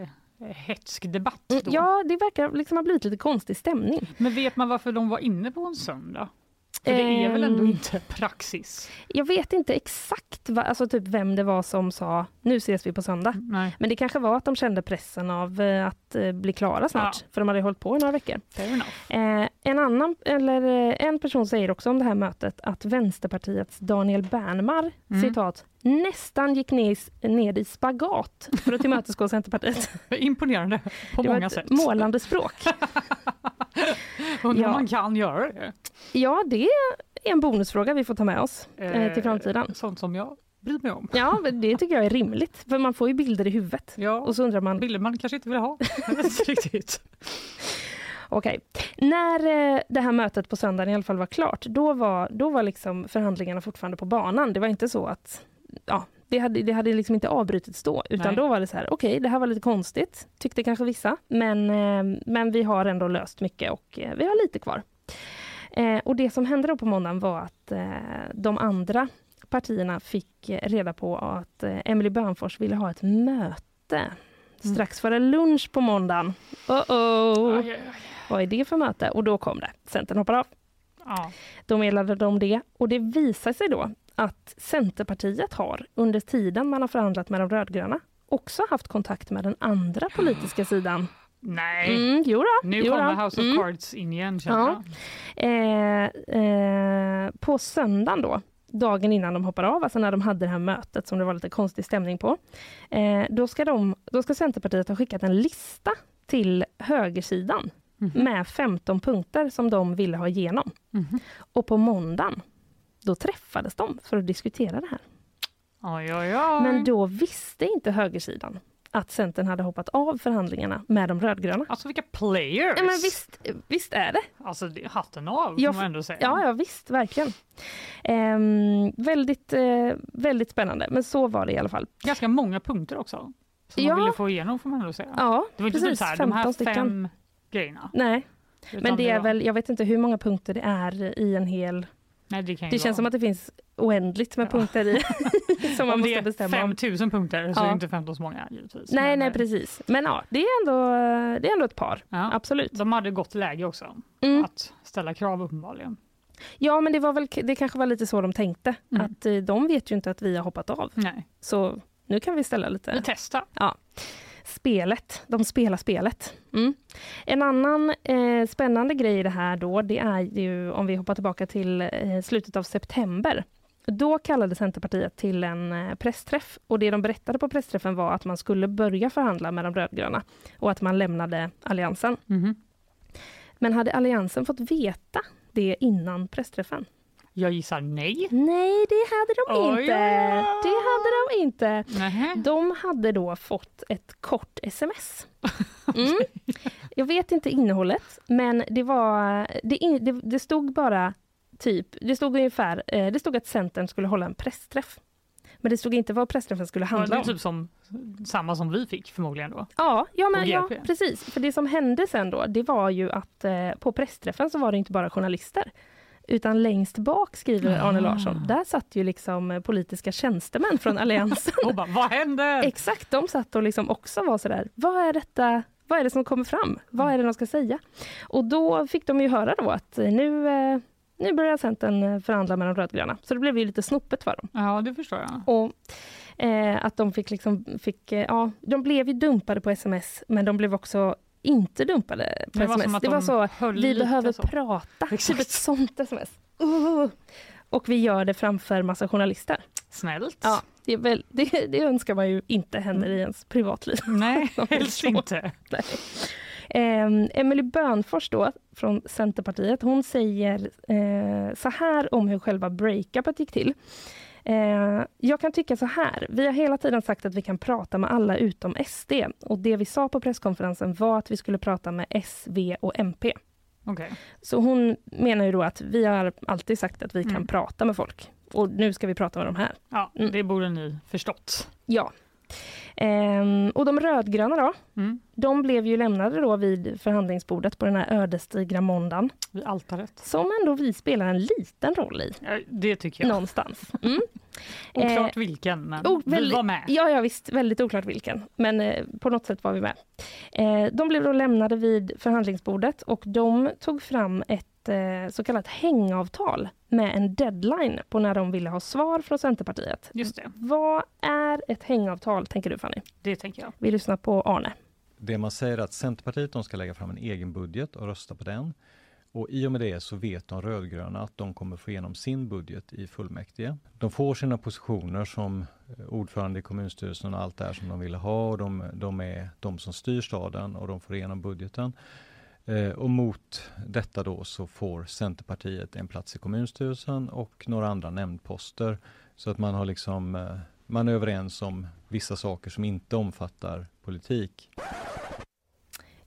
eh, hetsk debatt. Då. Ja, det verkar liksom ha blivit lite konstig stämning. Men vet man varför de var inne på en söndag? För det är väl ändå Ehm. inte praxis? Jag vet inte exakt va, alltså typ vem det var som sa nu ses vi på söndag. Nej, Men det kanske var att de kände pressen av eh, att eh, bli klara snart, Ja. för de hade hållit på i några veckor. Eh, en, annan, eller, eh, en person säger också om det här mötet att Vänsterpartiets Daniel Bernmar, Mm. citat, nästan gick ner, ned i spagat för att tillmötesgå [LAUGHS] Centerpartiet. Imponerande på det var många ett sätt. målande språk. [LAUGHS] Undrar Ja. man kan göra det. Ja, det är en bonusfråga vi får ta med oss eh, till framtiden. Sånt som jag bryr mig om. Ja, det tycker jag är rimligt, för man får ju bilder i huvudet. Ja, Och så undrar man, bilder man kanske inte vill ha. [LAUGHS] Riktigt. Okej. När eh, det här mötet på söndagen i alla fall var klart, då var, då var liksom förhandlingarna fortfarande på banan. Det var inte så att ja, det hade, det hade liksom inte avbrutits då, utan Nej. då var det så här, okej, det här var lite konstigt, tyckte kanske vissa, men, eh, men vi har ändå löst mycket och eh, vi har lite kvar. Eh, och det som hände då på måndagen var att de andra partierna fick reda på att Emily Bönfors ville ha ett möte strax före lunch på måndagen. Uh-oh. Aj, aj, aj. Vad är det för möte? Och då kom det. Centern hoppar av. Ja. Då meddelade de det. Och det visar sig då att Centerpartiet har under tiden man har förhandlat med de rödgröna också haft kontakt med den andra politiska sidan. Nej, Mm, jo då, nu jo då. kommer House of Mm. Cards in igen Ja. Eh, eh, på söndagen då, dagen innan de hoppar av, alltså när de hade det här mötet som det var lite konstig stämning på, eh, då, ska de, då ska Centerpartiet ha skickat en lista till högersidan Mhm. med 15 punkter som de ville ha igenom. Mhm. Och på måndagen, då träffades de för att diskutera det här. Oj, oj, oj. Men då visste inte högersidan att Centern hade hoppat av förhandlingarna med de rödgröna. Alltså vilka players! Ja, men visst, visst är det. Alltså hatten av Jag får man ändå säga. Ja, ja visst, verkligen. Ehm, väldigt, eh, väldigt spännande, men så var det i alla fall. Ganska många punkter också. Som Ja. man ville få igenom får man ändå säga. Ja, det var inte precis. typ så här, de här 15 stycken. fem grejerna. Nej, men det är väl, jag vet inte hur många punkter det är i en hel... Nej, det Det känns vara. som att det finns oändligt med Ja. punkter i [LAUGHS] som man Om det måste är bestämma om. 5000 punkter så är Ja. det inte 15 så många givetvis. Nej, Men, nej eh, precis. Men ja, det är ändå, det är ändå ett par. Ja. Absolut. De hade gott läge också Mm. att ställa krav uppenbarligen. Ja, men det, var väl, det kanske var lite så de tänkte. Mm. Att eh, de vet ju inte att vi har hoppat av. Nej, Så nu kan vi ställa vi lite... testar. Ja. Spelet. De spelar spelet. Mm. En annan eh, spännande grej i det här då, det är ju om vi hoppar tillbaka till eh, slutet av september. Då kallade Centerpartiet till en eh, pressträff och det de berättade på pressträffen var att man skulle börja förhandla med de rödgröna och att man lämnade Alliansen. Mhm. Men hade Alliansen fått veta det innan pressträffen? Jag gissar nej. Nej, det hade de Oj, inte. oj. Det hade de inte. Nähä. De hade då fått ett kort sms. [LAUGHS] Mm. Jag vet inte innehållet, men det var... Det, in- det, det stod bara typ... Det stod ungefär... eh, Det stod att Centern skulle hålla en pressträff. Men det stod inte vad pressträffen skulle Ja, det handla är om. typ som samma som vi fick förmodligen då. Ja, ja, men, ja, precis. För det som hände sen då, det var ju att eh, på pressträffen så var det inte bara journalister. Utan längst bak, skriver Arne Ah. Larsson, där satt ju liksom eh, politiska tjänstemän från [LAUGHS] Alliansen. Och bara, vad händer? Exakt, de satt och liksom också var sådär, vad är detta? Vad är det som kommer fram? Vad är det de ska säga? Och då fick de ju höra då att eh, nu, eh, nu börjar Centern förhandla med de rödgröna. Så det blev ju lite snopet för dem. Ja, det förstår jag. Och eh, att de fick liksom, fick, eh, ja, de blev ju dumpade på sms, men de blev också inte dumpade på Det var sms. att Det var så, vi behöver så. prata. Typ ett sånt sms. Uh, och vi gör det framför massa journalister. Snällt. Ja, det, väl, det, det önskar man ju inte händer i ens privatliv. Nej, [LAUGHS] helst inte. Nej. Eh, Emily Bönfors då, från Centerpartiet, hon säger eh, så här om hur själva breakupet gick till. Eh, jag kan tycka så här, vi har hela tiden sagt att vi kan prata med alla utom SD och det vi sa på presskonferensen var att vi skulle prata med S, V och MP. Okej. Så hon menar ju då att vi har alltid sagt att vi kan Mm. prata med folk och nu ska vi prata med de här. Ja, Mm. det borde ni förstått. Ja. Ehm, och de rödgröna då, Mm. de blev ju lämnade då vid förhandlingsbordet på den här ödesdigra måndagen, Vid altaret. som ändå vi spelar en liten roll i, det tycker jag. någonstans. Mm. [LAUGHS] Oklart Eh, vilken, men oh, vi var med. Ja, ja visst, väldigt oklart vilken, men eh, på något sätt var vi med. Eh, de blev då lämnade vid förhandlingsbordet och de tog fram ett eh, så kallat hängavtal med en deadline på när de ville ha svar från Centerpartiet. Just det, Vad är ett hängavtal, tänker du Fanny? det tänker jag. Vi lyssnar på Arne. Det man säger är att Centerpartiet de ska lägga fram en egen budget och rösta på den. Och i och med det så vet de rödgröna att de kommer få igenom sin budget i fullmäktige. De får sina positioner som eh, ordförande i kommunstyrelsen och allt det här som de ville ha. Och de, de är de som styr staden och de får igenom budgeten. Eh, och mot detta då så får Centerpartiet en plats i kommunstyrelsen och några andra nämndposter. Så att man har liksom eh, man är överens om vissa saker som inte omfattar politik.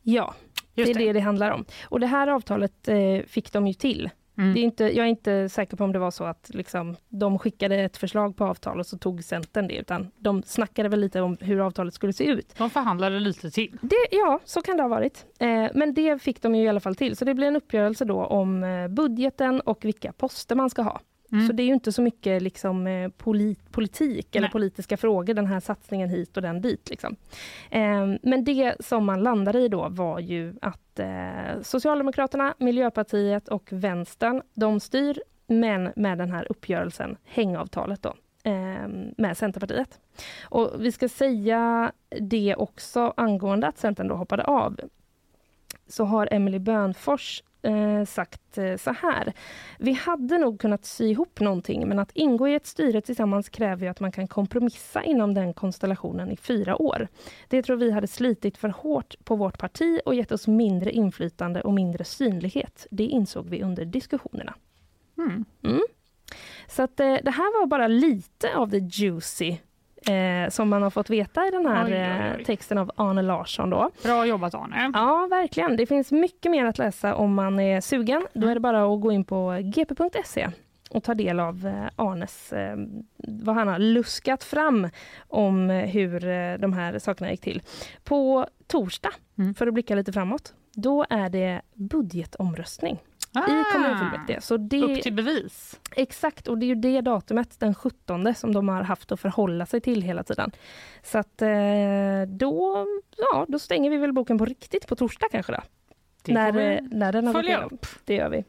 Ja, det är det det handlar om. Och det här avtalet eh, fick de ju till. Mm. Det är inte, jag är inte säker på om det var så att liksom, de skickade ett förslag på avtal och så tog Centern det, utan de snackade väl lite om hur avtalet skulle se ut. De förhandlade lite till. Det, ja, så kan det ha varit. Eh, men det fick de ju i alla fall till. Så det blir en uppgörelse då om eh, budgeten och vilka poster man ska ha. Mm. Så det är ju inte så mycket liksom, eh, polit, politik eller Nej. politiska frågor, den här satsningen hit och den dit. Liksom. Eh, men det som man landade i då var ju att eh, Socialdemokraterna, Miljöpartiet och Vänstern, de styr, men med den här uppgörelsen, hängavtalet då, eh, med Centerpartiet. Och vi ska säga det också angående att Centern då hoppade av, så har Emily Bönfors eh, sagt eh, så här. Vi hade nog kunnat sy ihop någonting, men att ingå i ett styre tillsammans kräver ju att man kan kompromissa inom den konstellationen i fyra år. Det tror vi hade slitit för hårt på vårt parti och gett oss mindre inflytande och mindre synlighet. Det insåg vi under diskussionerna. Mm. Mm. Så att eh, det här var bara lite av det juicy eh, som man har fått veta i den här Oj, oj, oj. eh, texten av Arne Larsson. Då. Bra jobbat Arne. Ja, verkligen. Det finns mycket mer att läsa om man är sugen. Då är det bara att gå in på gp.se och ta del av eh, Arnes, eh, vad han har luskat fram om hur de här sakerna gick till. På torsdag, Mm. för att blicka lite framåt, då är det budgetomröstning i Ah, kommunfullmäktige. Så det, Upp till bevis. Exakt, och det är ju det datumet, den 17, som de har haft att förhålla sig till hela tiden. Så att eh, då, ja, då stänger vi väl boken på riktigt på torsdag kanske då. Det när, eh, när den har gått igenom. Det gör vi.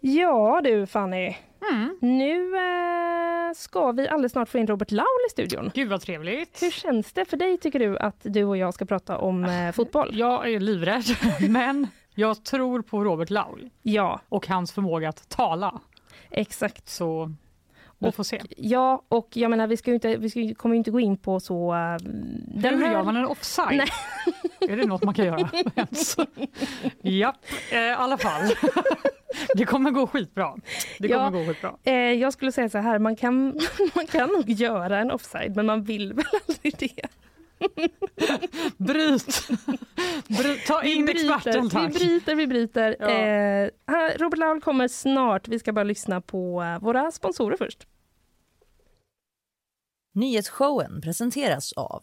Ja du Fanny, Mm. nu eh, ska vi alldeles snart få in Robert Laul i studion. Gud vad trevligt. Hur känns det för dig tycker du att du och jag ska prata om eh, fotboll? Jag är livrädd, [LAUGHS] men jag tror på Robert Laul Ja, och hans förmåga att tala. exakt. Så vi Och- får se. Ja, och jag menar vi, ska inte, vi ska, kommer ju inte gå in på så... eh, Hur gör man en offside? Nej. [LAUGHS] Är det något man kan göra ens? [LAUGHS] Japp, eh, i alla fall. [LAUGHS] Det kommer gå skitbra. Det kommer Ja. gå skitbra. Eh, jag skulle säga så här, man kan, [LAUGHS] man kan nog göra en offside men man vill väl aldrig det. Bryt! Bryt. Ta in bryter, experten vi tack. bryter, vi bryter. Ja. Eh, här, Robert Laul kommer snart. Vi ska bara lyssna på eh, våra sponsorer först. Nyhetsshowen presenteras av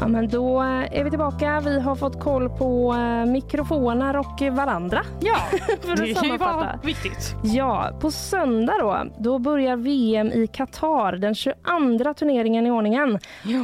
Ja, men då är vi tillbaka. Vi har fått koll på eh, mikrofoner och varandra. Ja, [LAUGHS] För att det sammanfatta. viktigt. Ja, på söndag då, då börjar VM i Qatar, den 22 turneringen i ordningen.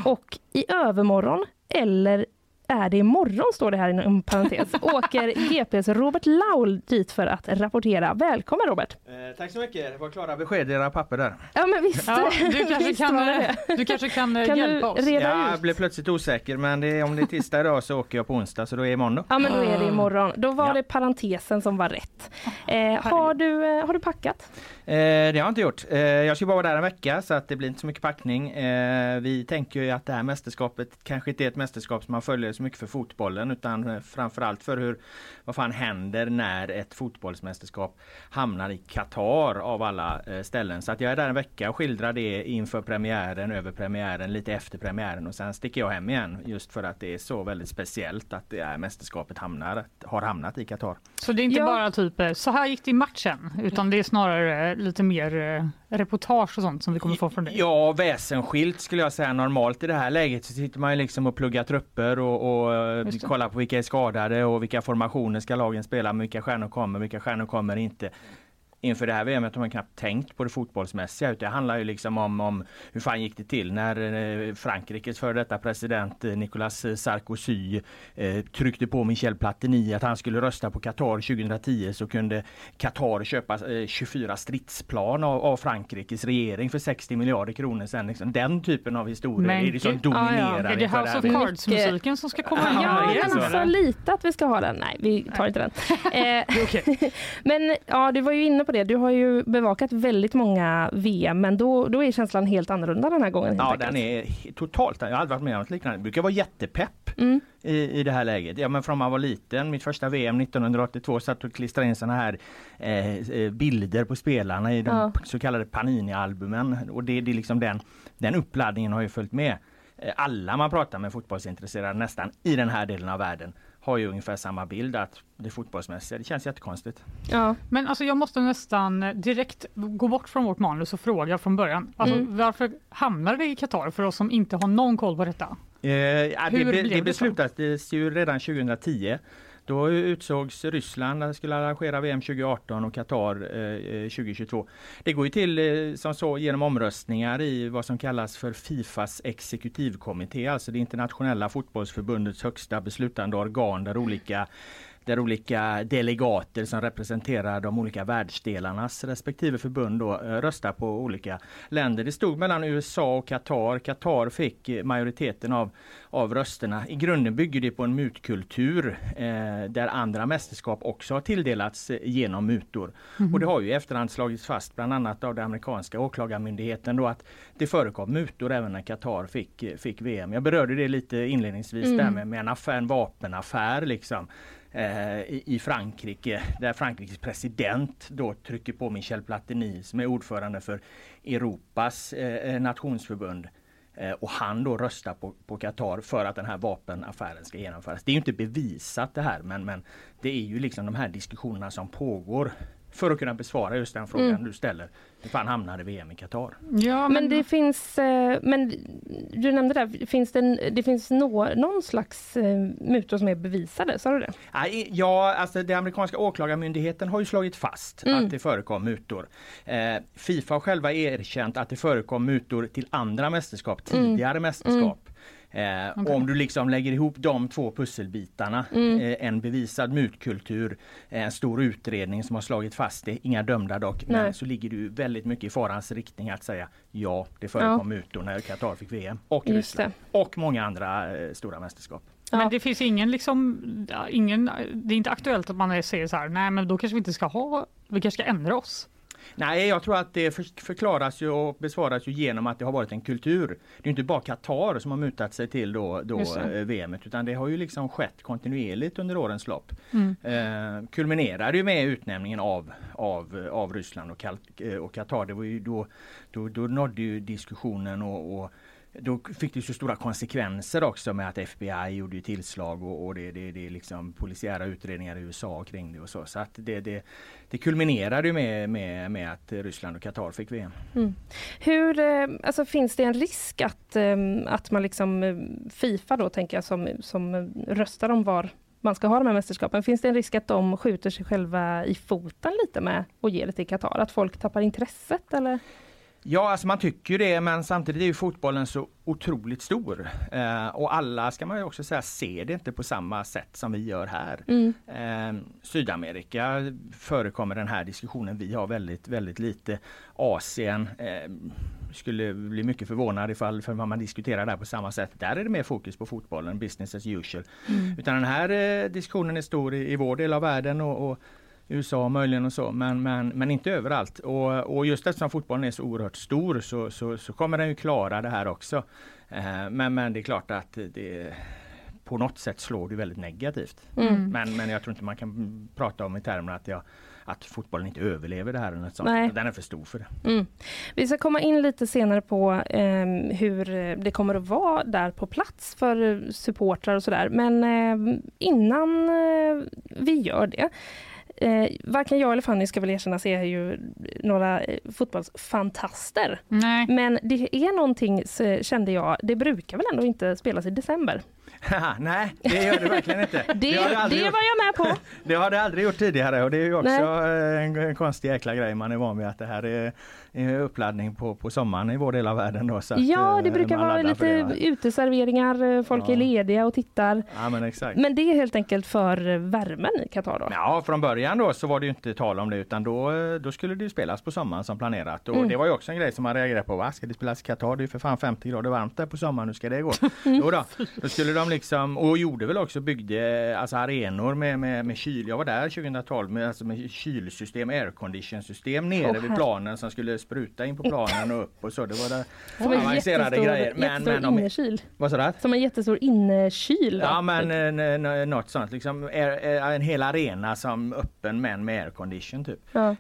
Och i övermorgon, eller är det imorgon står det här inom parentes, [LAUGHS] åker GPs Robert Laul dit för att rapportera. Välkommen Robert! Eh, tack så mycket, det var klara besked i era papper där. Ja men visst, Ja, du, kanske visst kan, det. du kanske kan, eh, Kan du hjälpa oss. reda Ja, jag blev plötsligt osäker men det, om det är tisdag idag så åker jag på onsdag så då är det imorgon då. Ja men då är det imorgon. Då var Ja. det parentesen som var rätt. Eh, har, du, eh, har du packat? Eh, det har jag inte gjort. Eh, jag ska bara vara där en vecka så att det blir inte så mycket packning. Eh, vi tänker ju att det här mästerskapet kanske inte är ett mästerskap som man följer så mycket för fotbollen utan eh, framförallt för hur vad fan händer när ett fotbollsmästerskap hamnar i Qatar av alla eh, ställen. Så att jag är där en vecka och skildrar det inför premiären, över premiären, lite efter premiären och sen sticker jag hem igen just för att det är så väldigt speciellt att det här mästerskapet hamnar, har hamnat i Qatar. Så det är inte Ja. bara typ eh, så här gick det i matchen, utan det är snarare lite mer eh, reportage och sånt som vi kommer få från dig. Ja, väsensskilt skulle jag säga. Normalt i det här läget så sitter man ju liksom och pluggar trupper och, och eh, kollar på vilka är skadade och vilka formationer ska lagen spela med, vilka stjärnor kommer, vilka stjärnor kommer inte. Inför det här VMet har man knappt tänkt på det fotbollsmässiga utan det handlar ju liksom om, om hur fan gick det till när eh, Frankrikes före detta president eh, Nicolas Sarkozy eh, tryckte på Michel Platini att han skulle rösta på Qatar 2010 så kunde Qatar köpa eh, 24 stridsplan av, av Frankrikes regering för 60 miljarder kronor sen. Liksom, den typen av historier Men är det som dominerar. ja, ja. Är det House of. Cards-musiken som ska komma in? Ja, men så. alltså lite att vi ska ha den. Nej, vi tar inte den. [LAUGHS] Eh, [LAUGHS] men ja, du var ju inne på det. Du har ju bevakat väldigt många VM, men då, då är känslan helt annorlunda den här gången. Ja, den är totalt, jag har aldrig varit med om något liknande. Det brukar vara jättepepp Mm. i, i det här läget. Ja men från man var liten, mitt första VM 1982 satt och klistrade in såna här eh, eh, bilder på spelarna i de Ja. så kallade Panini-albumen. Och det, det är liksom den, den uppladdningen har ju följt med. Eh, Alla man pratar med fotbollsintresserade nästan i den här delen av världen har ju ungefär samma bild att det fotbollsmässiga, det känns jättekonstigt. Ja. Men alltså jag måste nästan eh, direkt gå bort från vårt manus och fråga från början. Alltså, Mm. Varför hamnar det i Qatar för oss som inte har någon koll på detta? Eh, det, det det så? beslutades ju redan 2010. Då utsågs Ryssland att skulle arrangera VM 2018 och Qatar eh, eh 2022. Det går ju till eh, som så genom omröstningar i vad som kallas för Fifas exekutivkommitté, alltså det internationella fotbollsförbundets högsta beslutande organ där olika där olika delegater som representerar de olika världsdelarnas respektive förbund då, eh, röstar på olika länder. Det stod mellan USA och Qatar. Qatar fick majoriteten av, av rösterna. I grunden bygger det på en mutkultur eh, där andra mästerskap också har tilldelats eh, genom mutor. Och det har ju i efterhand slagits fast bland annat av den amerikanska åklagarmyndigheten då att det förekom mutor även när Qatar fick, fick VM. Jag berörde det lite inledningsvis Mm. där med, med en, affär, en vapenaffär liksom Eh, i i Frankrike där Frankrikes president då trycker på Michel Platini som är ordförande för Europas eh, eh nationsförbund. Eh, och han då röstar på, på Qatar för att den här vapenaffären ska genomföras. Det är ju inte bevisat det här men, men det är ju liksom de här diskussionerna som pågår för att kunna besvara just den frågan Mm. du ställer. Hur fan hamnade VM i Qatar? Ja, Men det finns, eh, men du nämnde där, finns det, det finns nå, någon slags eh, mutor som är bevisade, sa du det? Nej, Ja, alltså den amerikanska åklagarmyndigheten har ju slagit fast Mm. att det förekom mutor. Eh, Fifa har själva erkänt att det förekom mutor till andra mästerskap, Mm. tidigare mästerskap. Eh, och Om du liksom lägger ihop de två pusselbitarna, Mm. eh, en bevisad mutkultur, eh, en stor utredning som har slagit fast det, inga dömda dock, Nej. men så ligger du väldigt mycket i farans riktning att säga ja, det förekom Ja. mutor när Qatar fick VM och Just Ryssland och många andra eh, stora mästerskap. Ja. Men det finns ingen, liksom, ingen, det är inte aktuellt att man säger så här, nej men då kanske vi inte ska ha, vi kanske ska ändra oss. Nej, jag tror att det för, förklaras ju och besvaras ju genom att det har varit en kultur. Det är inte bara Qatar som har mutat sig till då, då eh, VM utan det har ju liksom skett kontinuerligt under årens lopp. Mm. Eh, kulminerade ju med utnämningen av, av, av Ryssland och, eh, och Qatar. Det var ju då, då, då nådde ju diskussionen och, och då fick det så stora konsekvenser också med att FBI gjorde ju tillslag och, och det, det, det är liksom polisiära utredningar i USA kring det och så. Så att det, det, det kulminerade ju med, med, med att Ryssland och Qatar fick VM. Mm. Hur, eh, alltså finns det en risk att, eh, att man liksom, eh, Fifa då tänker jag som, som röstar om var man ska ha de här mästerskapen, finns det en risk att de skjuter sig själva i foten lite med och ger det till Qatar? Att folk tappar intresset eller? Ja, alltså man tycker ju det, men samtidigt är ju fotbollen så otroligt stor. Eh, och alla, ska man ju också säga, ser det inte på samma sätt som vi gör här. Mm. Eh, Sydamerika förekommer den här diskussionen. Vi har väldigt, väldigt lite. Asien eh, skulle bli mycket förvånad ifall för man diskuterar där på samma sätt. Där är det mer fokus på fotbollen, business as usual. Mm. Utan den här eh, diskussionen är stor i, i vår del av världen och, och USA möjligen och så, men, men, men inte överallt. Och, och just eftersom fotbollen är så oerhört stor så, så, så kommer den ju klara det här också. Eh, men, men det är klart att det på något sätt slår det väldigt negativt. Mm. Men, men jag tror inte man kan prata om i termer att, jag, att fotbollen inte överlever det här. Eller något sånt. Nej. Den är för stor för det. Mm. Vi ska komma in lite senare på eh, hur det kommer att vara där på plats för supportrar och sådär. Men eh, innan eh, vi gör det Eh, varken jag eller Fanny ska väl erkänna sig är ju några eh, fotbollsfantaster. Nej. Men det är någonting, kände jag, det brukar väl ändå inte spelas i december? Nej, det gör det verkligen inte. [LAUGHS] Det, det, aldrig var jag med på. [LAUGHS] Det har det aldrig gjort tidigare och det är ju också eh, en, en konstig jäkla grej. Man är van vid att det här är, är uppladdning på, på sommaren i vår del av världen. Då, så Ja, det eh, brukar vara lite det. uteserveringar, eh, folk Ja. är lediga och tittar. Ja, men exakt. Men det är helt enkelt för värmen i Qatar då? Ja, från början då så var det ju inte tal om det utan då, då skulle det spelas på sommaren som planerat. Och Mm. det var ju också en grej som man reagerade på. Va? Ska det spelas i Qatar? Det är ju för fan 50 grader varmt där på sommaren. Hur ska det gå? [LAUGHS] jo då, då skulle de liksom, och gjorde väl också, byggde alltså arenor med, med, med kyl. Jag var där 2012 med, alltså med kylsystem, aircondition system nere Åh, vid planen som skulle spruta in på planen och upp och så. Det var det Som avancerade jättestor, grejer. Men, jättestor men de, innekyl. vad sa du? Som en jättestor innekyl. Ja men eh, något sånt liksom. Air, eh, en hel arena som öppen men med aircondition typ. Ja. Eh,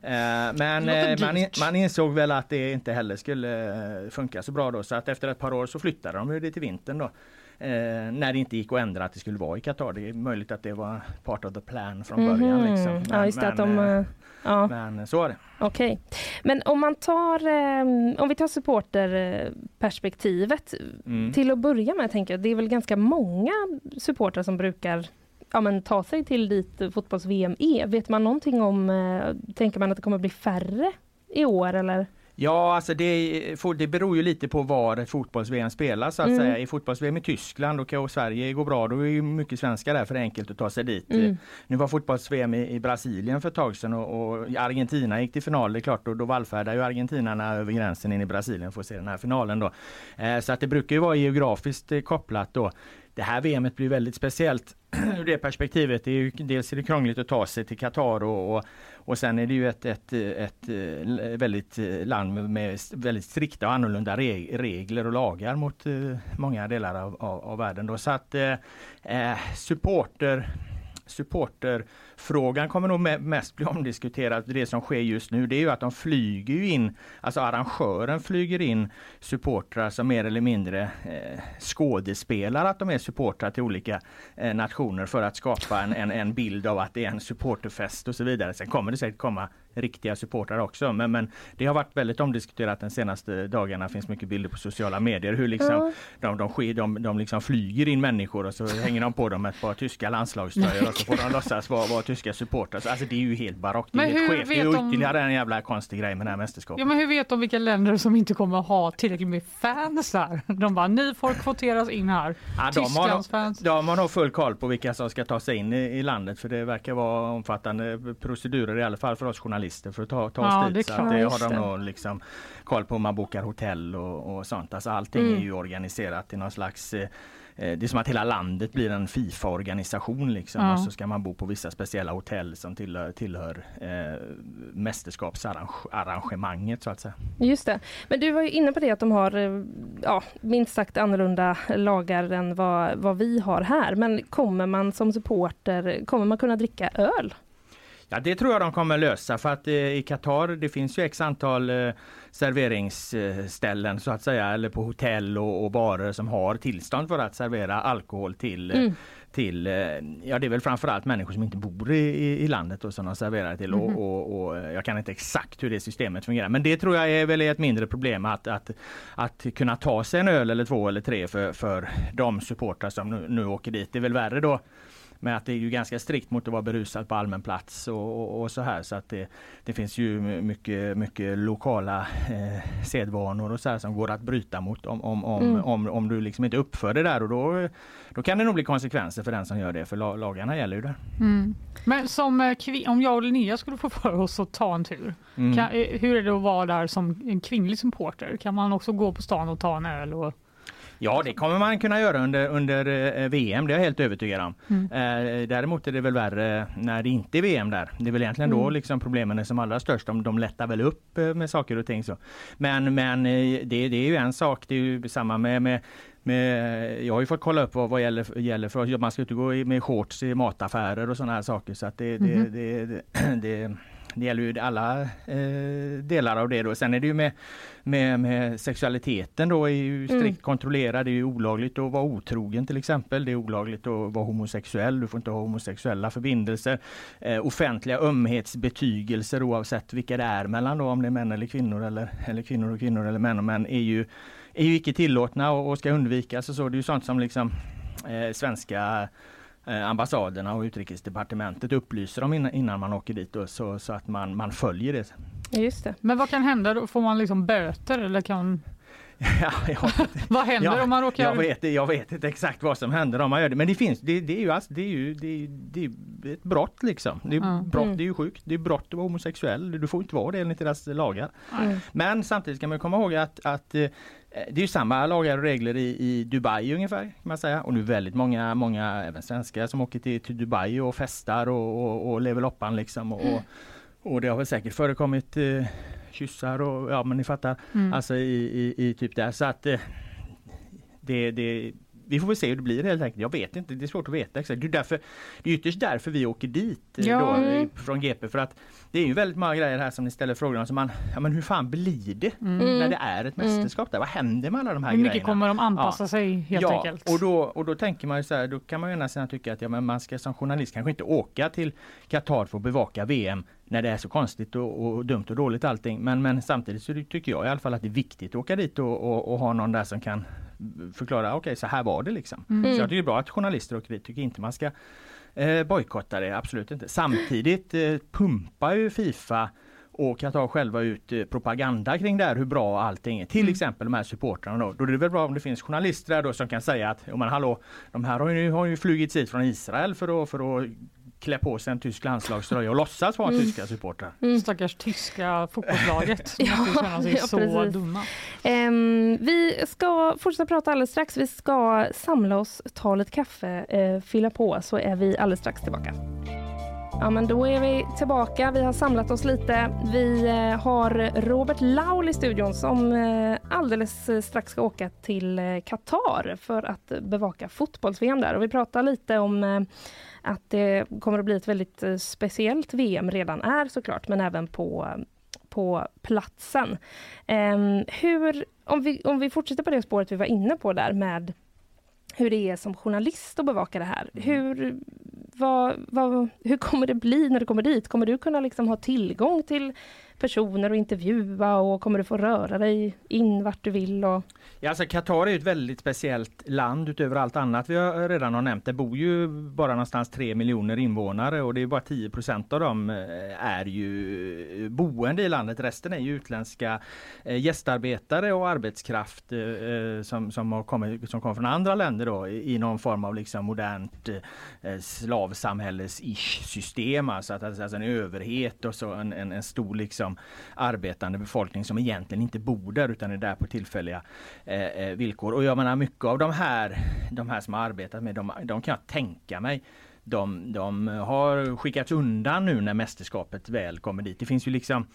Men man, in- man insåg väl att det inte heller skulle funka så bra då så att efter ett par år så flyttade de det till vintern då. Eh, när det inte gick att ändra att det skulle vara i Qatar. Det är möjligt att det var part of the plan från början. Mhm. Liksom. ja, just det, att de... eh, eh, Ja, men så är det. okej. Men om man tar, eh, om vi tar supporterperspektivet. Mm. Till att börja med tänker jag, det är väl ganska många supportrar som brukar ja, men, ta sig till dit fotbolls-VM är. Vet man någonting om, eh, tänker man att det kommer bli färre i år eller? Ja, alltså det, det beror ju lite på var fotbolls-VM spelas. så Att Mm. säga. I fotbolls-VM i Tyskland och, Sverige går bra, då är ju mycket svenskar där för det är enkelt att ta sig dit. Mm. Nu var fotbolls-VM i, i Brasilien för ett tag sedan och, och Argentina gick till final. Det är klart, och då vallfärdar ju argentinarna över gränsen in i Brasilien för att se den här finalen. Då. Eh, så att det brukar ju vara geografiskt eh, kopplat då. Det här VMet blir väldigt speciellt [CLEARS THROAT] ur det perspektivet. Det är ju, dels är det krångligt att ta sig till Qatar och, och, och sen är det ju ett, ett, ett, ett väldigt eh, land med- väldigt strikta och annorlunda regler och lagar mot eh, många delar av, av, av världen. Då. Så att eh, supporter supporterfrågan kommer nog mest bli omdiskuterad. Det som sker just nu det är ju att de flyger in, alltså arrangören flyger in supportrar som mer eller mindre eh, skådespelar att de är supportrar till olika eh, nationer för att skapa en, en, en bild av att det är en supporterfest och så vidare. Sen kommer det säkert komma riktiga supportrar också. Men, men det har varit väldigt omdiskuterat den senaste dagarna. Det finns mycket bilder på sociala medier hur liksom Ja. de, de, de, de liksom flyger in människor och så hänger de på dem ett par tyska landslagströjor och så får de låtsas vara, vara tyska supportrar. Så, Alltså det är ju helt barockt. Det är Men helt hur skevt. Det är vet ju de- ytterligare en jävla konstig grej med det här mästerskapet. Ja, men hur vet de vilka länder som inte kommer att ha tillräckligt med fans där? De bara, ni får kvoteras in här. Ja, de, har fans. de har nog full koll på vilka som ska ta sig in i, i landet för det verkar vara omfattande procedurer i alla fall för oss journalister för att ta, ta oss Ja, dit. det så det Ja, har de nog liksom koll på om man bokar hotell och, och sånt. Alltså allting Mm. är ju organiserat i någon slags eh, eh, det är som att hela landet blir en Fifa-organisation liksom Ja. och så ska man bo på vissa speciella hotell som tillhör, tillhör eh, mästerskapsarrangemanget så att säga. Just det. Men du var ju inne på det att de har eh, ja, minst sagt annorlunda lagar än vad, vad vi har här. Men kommer man som supporter, kommer man kunna dricka öl? Ja det tror jag de kommer lösa för att eh, i Qatar det finns ju x antal eh, serveringsställen så att säga eller på hotell och, och barer som har tillstånd för att servera alkohol till eh, Mm. till, eh, ja det är väl framförallt människor som inte bor i, i, landet och som de serverar till Mhm. och, och, och eh, jag kan inte exakt hur det systemet fungerar men det tror jag är väl ett mindre problem att, att, att kunna ta sig en öl eller två eller tre för, för de supportrar som nu, nu åker dit. Det är väl värre då med att det är ju ganska strikt mot att vara berusad på allmän plats och, och, och så här så att det, det finns ju mycket, mycket lokala eh, sedvanor och så här som går att bryta mot om, om, om, Mm. om, om du liksom inte uppför det där och då, då kan det nog bli konsekvenser för den som gör det för la- lagarna gäller ju där. Mm. Men som eh, om jag och Linnea skulle få för oss att ta en tur, Mm. kan, eh, hur är det att vara där som en kvinnlig supporter? Kan man också gå på stan och ta en öl? Och... Ja det kommer man kunna göra under, under eh, VM, det är jag helt övertygad om. Mm. Eh, däremot är det väl värre när det inte är VM där. Det är väl egentligen då Mm. liksom problemen är som allra störst. De, de lättar väl upp eh, med saker och ting så. Men, men det, det är ju en sak, det är ju samma med, med med, jag har ju fått kolla upp vad, vad gäller, gäller för. Man ska inte gå i- med shorts i mataffärer och sådana här saker. Så att det, Mhm. det, det, [CLEARS THROAT] det, det gäller ju alla eh, delar av det. Då. Sen är det ju med, med, med sexualiteten då är ju strikt Mm. kontrollerad. Det är ju olagligt att vara otrogen till exempel. Det är olagligt att vara homosexuell. Du får inte ha homosexuella förbindelser. Eh, offentliga ömhetsbetygelser oavsett vilka det är mellan då, om det är män eller kvinnor eller, eller kvinnor och kvinnor eller män och män är ju, är ju icke tillåtna och, och ska undvikas. Och så. Det är ju sånt som liksom eh, svenska eh, ambassaderna och utrikesdepartementet upplyser om innan, innan man åker dit då, så, så att man, man följer det. Just det. Men vad kan hända då? Får man liksom böter eller kan... [LAUGHS] Ja, jag, [LAUGHS] Vad händer Ja, om man råkar... jag, vet, jag vet inte exakt vad som händer om man gör det. Men det finns, det, det är ju, alltså, det är ju det är, det är ett brott liksom. Det är, Ja. brott, Mm. det är ju sjukt. Det är brott att vara homosexuell. Du får inte vara det enligt deras lagar. Mm. Men samtidigt ska man komma ihåg att, att eh, det är ju samma lagar och regler i, i Dubai ungefär kan man säga. Och nu väldigt många, många även svenskar som åker till, till Dubai och festar och, och, och lever loppan liksom. Och, och, och det har väl säkert förekommit eh, kyssar och ja men ni fattar. Mm. Alltså i, i, i typ där. Så att eh, det, det, vi får väl se hur det blir helt enkelt. Jag vet inte, det är svårt att veta exakt. Det är, därför, det är ytterst därför vi åker dit eh, Ja. då, eh, Mm. från GP. För att det är ju väldigt många grejer här som ni ställer frågor om. Man, ja men hur fan blir det Mm. när det är ett mästerskap där? Vad händer med alla de här Hur mycket grejerna? kommer de anpassa Ja. sig helt ja, enkelt? Och då, och då tänker man ju så här, då kan man ju sidan tycka att ja, men man ska som journalist kanske inte åka till Qatar för att bevaka VM när det är så konstigt och, och dumt och dåligt allting. Men, men samtidigt så tycker jag i alla fall att det är viktigt att åka dit och, och, och ha någon där som kan förklara, okej så här var det liksom. Mm. Så jag tycker det är bra att journalister åker dit, tycker inte man ska eh, bojkotta det, absolut inte. Samtidigt eh, pumpar ju Fifa och Qatar själva ut eh, propaganda kring det här, hur bra allting är. Till Mm. exempel de här supportrarna då. Då är det väl bra om det finns journalister där då som kan säga att, ja men hallå, de här har ju, har ju flugits hit från Israel för att, för att klä på sig en tysk landslagströja och låtsas vara Mm. tyska supportrar. Mm. Stackars tyska fotbollslaget som [LAUGHS] Ja, måste känna sig ja, så precis. dumma. Ehm, vi ska fortsätta prata alldeles strax. Vi ska samla oss, ta lite kaffe, eh, fylla på så är vi alldeles strax tillbaka. Ja, men då är vi tillbaka. Vi har samlat oss lite. Vi eh, har Robert Laul i studion som eh, alldeles strax ska åka till Qatar för att bevaka fotbolls-VM där. Och vi pratar lite om att det kommer att bli ett väldigt eh, speciellt VM, redan är såklart, men även på, på platsen. Ehm, hur, om, vi, om vi fortsätter på det spåret vi var inne på där med hur det är som journalist att bevaka det här. Hur vad, vad, hur kommer det bli när du kommer dit? Kommer du kunna liksom ha tillgång till personer och intervjua och kommer du få röra dig in vart du vill? Och... Ja, alltså Qatar är ett väldigt speciellt land utöver allt annat vi har eh, redan har nämnt. Det bor ju bara någonstans 3 miljoner invånare och det är bara 10% av dem eh, är ju eh, boende i landet. Resten är ju utländska gästarbetare och arbetskraft som, som, har kommit, som kommer från andra länder då, i någon form av liksom modernt slavsamhälles-ish system. Alltså, att, alltså, alltså en överhet och så en, en, en stor liksom Liksom arbetande befolkning som egentligen inte bor där utan är där på tillfälliga eh, eh, villkor. Och jag menar mycket av de här, de här som har arbetat med, de, de kan jag tänka mig de, de har skickats undan nu när mästerskapet väl kommer dit. Det finns ju liksom